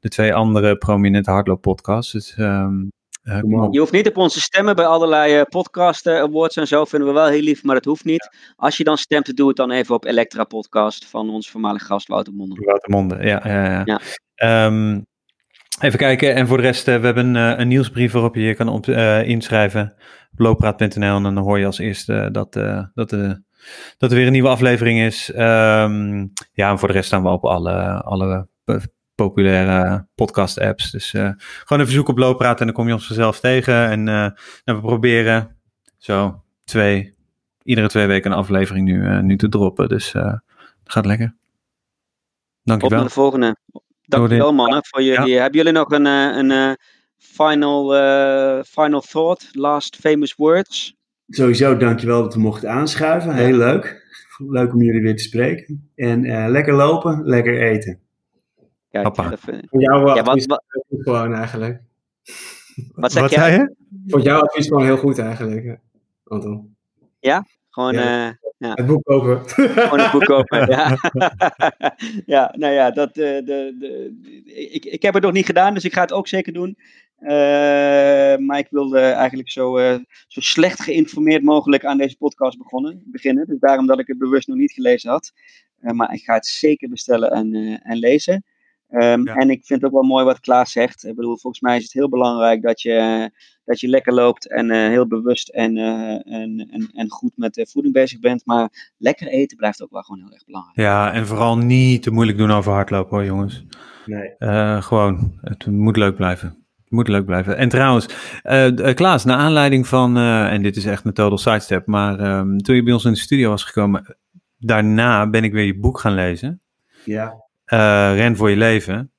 de twee andere prominente hardlooppodcasts. Dus ehm, eh. Je hoeft niet op onze stemmen bij allerlei podcast awards en zo. Vinden we wel heel lief, maar dat hoeft niet. Als je dan stemt, doe het dan even op Elektra Podcast van onze voormalige gast Wouter. Watermonde, ja. ja, ja. Ja. Ehm, even kijken. En voor de rest, eh, we hebben eh, een nieuwsbrief waarop je je kan op, eh, inschrijven. Op looppraat.nl. En dan hoor je als eerste dat, dat, dat er weer een nieuwe aflevering is. Ehm, ja, en voor de rest staan we op alle, alle populaire podcast apps. Dus gewoon even zoeken op looppraat en dan kom je ons vanzelf tegen. En nou, we proberen zo twee, iedere twee weken een aflevering nu, nu te droppen. Dus het gaat lekker. Op Dankjewel. naar de volgende. Dankjewel mannen voor jullie. Hebben jullie nog een, eh, een eh, final, eh, final thought, last famous words? Sowieso dankjewel dat we mochten aanschuiven. Heel leuk. Leuk om jullie weer te spreken. En eh, lekker lopen, lekker eten. Kijk, vind- Voor jou ja, advies wat, wat, gewoon eigenlijk. wat zeg Wat jij? zei je? Voor jouw advies gewoon heel goed eigenlijk, Anton. Gewoon, Ja. eh, Het boek kopen. Gewoon een boek kopen. ja. ja, nou ja, dat, eh, de, de, ik, ik heb het nog niet gedaan, dus ik ga het ook zeker doen. Eh, maar ik wilde eigenlijk zo, zo slecht geïnformeerd mogelijk aan deze podcast begonnen, beginnen. Dus daarom dat ik het bewust nog niet gelezen had. Maar ik ga het zeker bestellen en, en lezen. Ehm, Ja. En ik vind het ook wel mooi wat Klaas zegt. Ik bedoel, volgens mij is het heel belangrijk dat je, dat je lekker loopt en eh, heel bewust en, eh, en, en, en goed met de voeding bezig bent. Maar lekker eten blijft ook wel gewoon heel erg belangrijk. Ja, en vooral niet te moeilijk doen over hardlopen hoor, jongens. Nee. Eh, gewoon, het moet leuk blijven. Het moet leuk blijven. En trouwens, eh, eh, Klaas, naar aanleiding van, eh, en dit is echt een total sidestep, maar ehm, toen je bij ons in de studio was gekomen, daarna ben ik weer je boek gaan lezen. Ja. Eh, Ren voor je leven.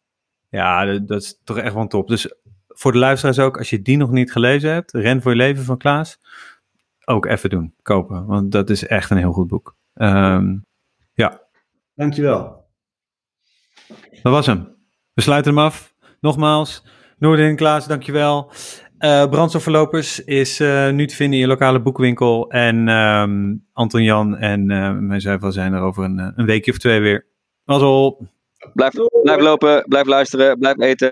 Ja, dat, dat is toch echt wel top. Dus voor de luisteraars ook, als je die nog niet gelezen hebt, Ren voor je leven van Klaas, ook even doen, kopen. Want dat is echt een heel goed boek. Ehm, Dankjewel. Dat was hem. We sluiten hem af. Nogmaals, Noordin, Klaas, dankjewel. Eh Brandstofverlopers is eh, nu te vinden in je lokale boekwinkel. En ehm, Anton Jan en uh, mijzelf zijn er over een, een weekje of twee weer. Mazzel. Blijf, blijf lopen, blijf luisteren, blijf eten.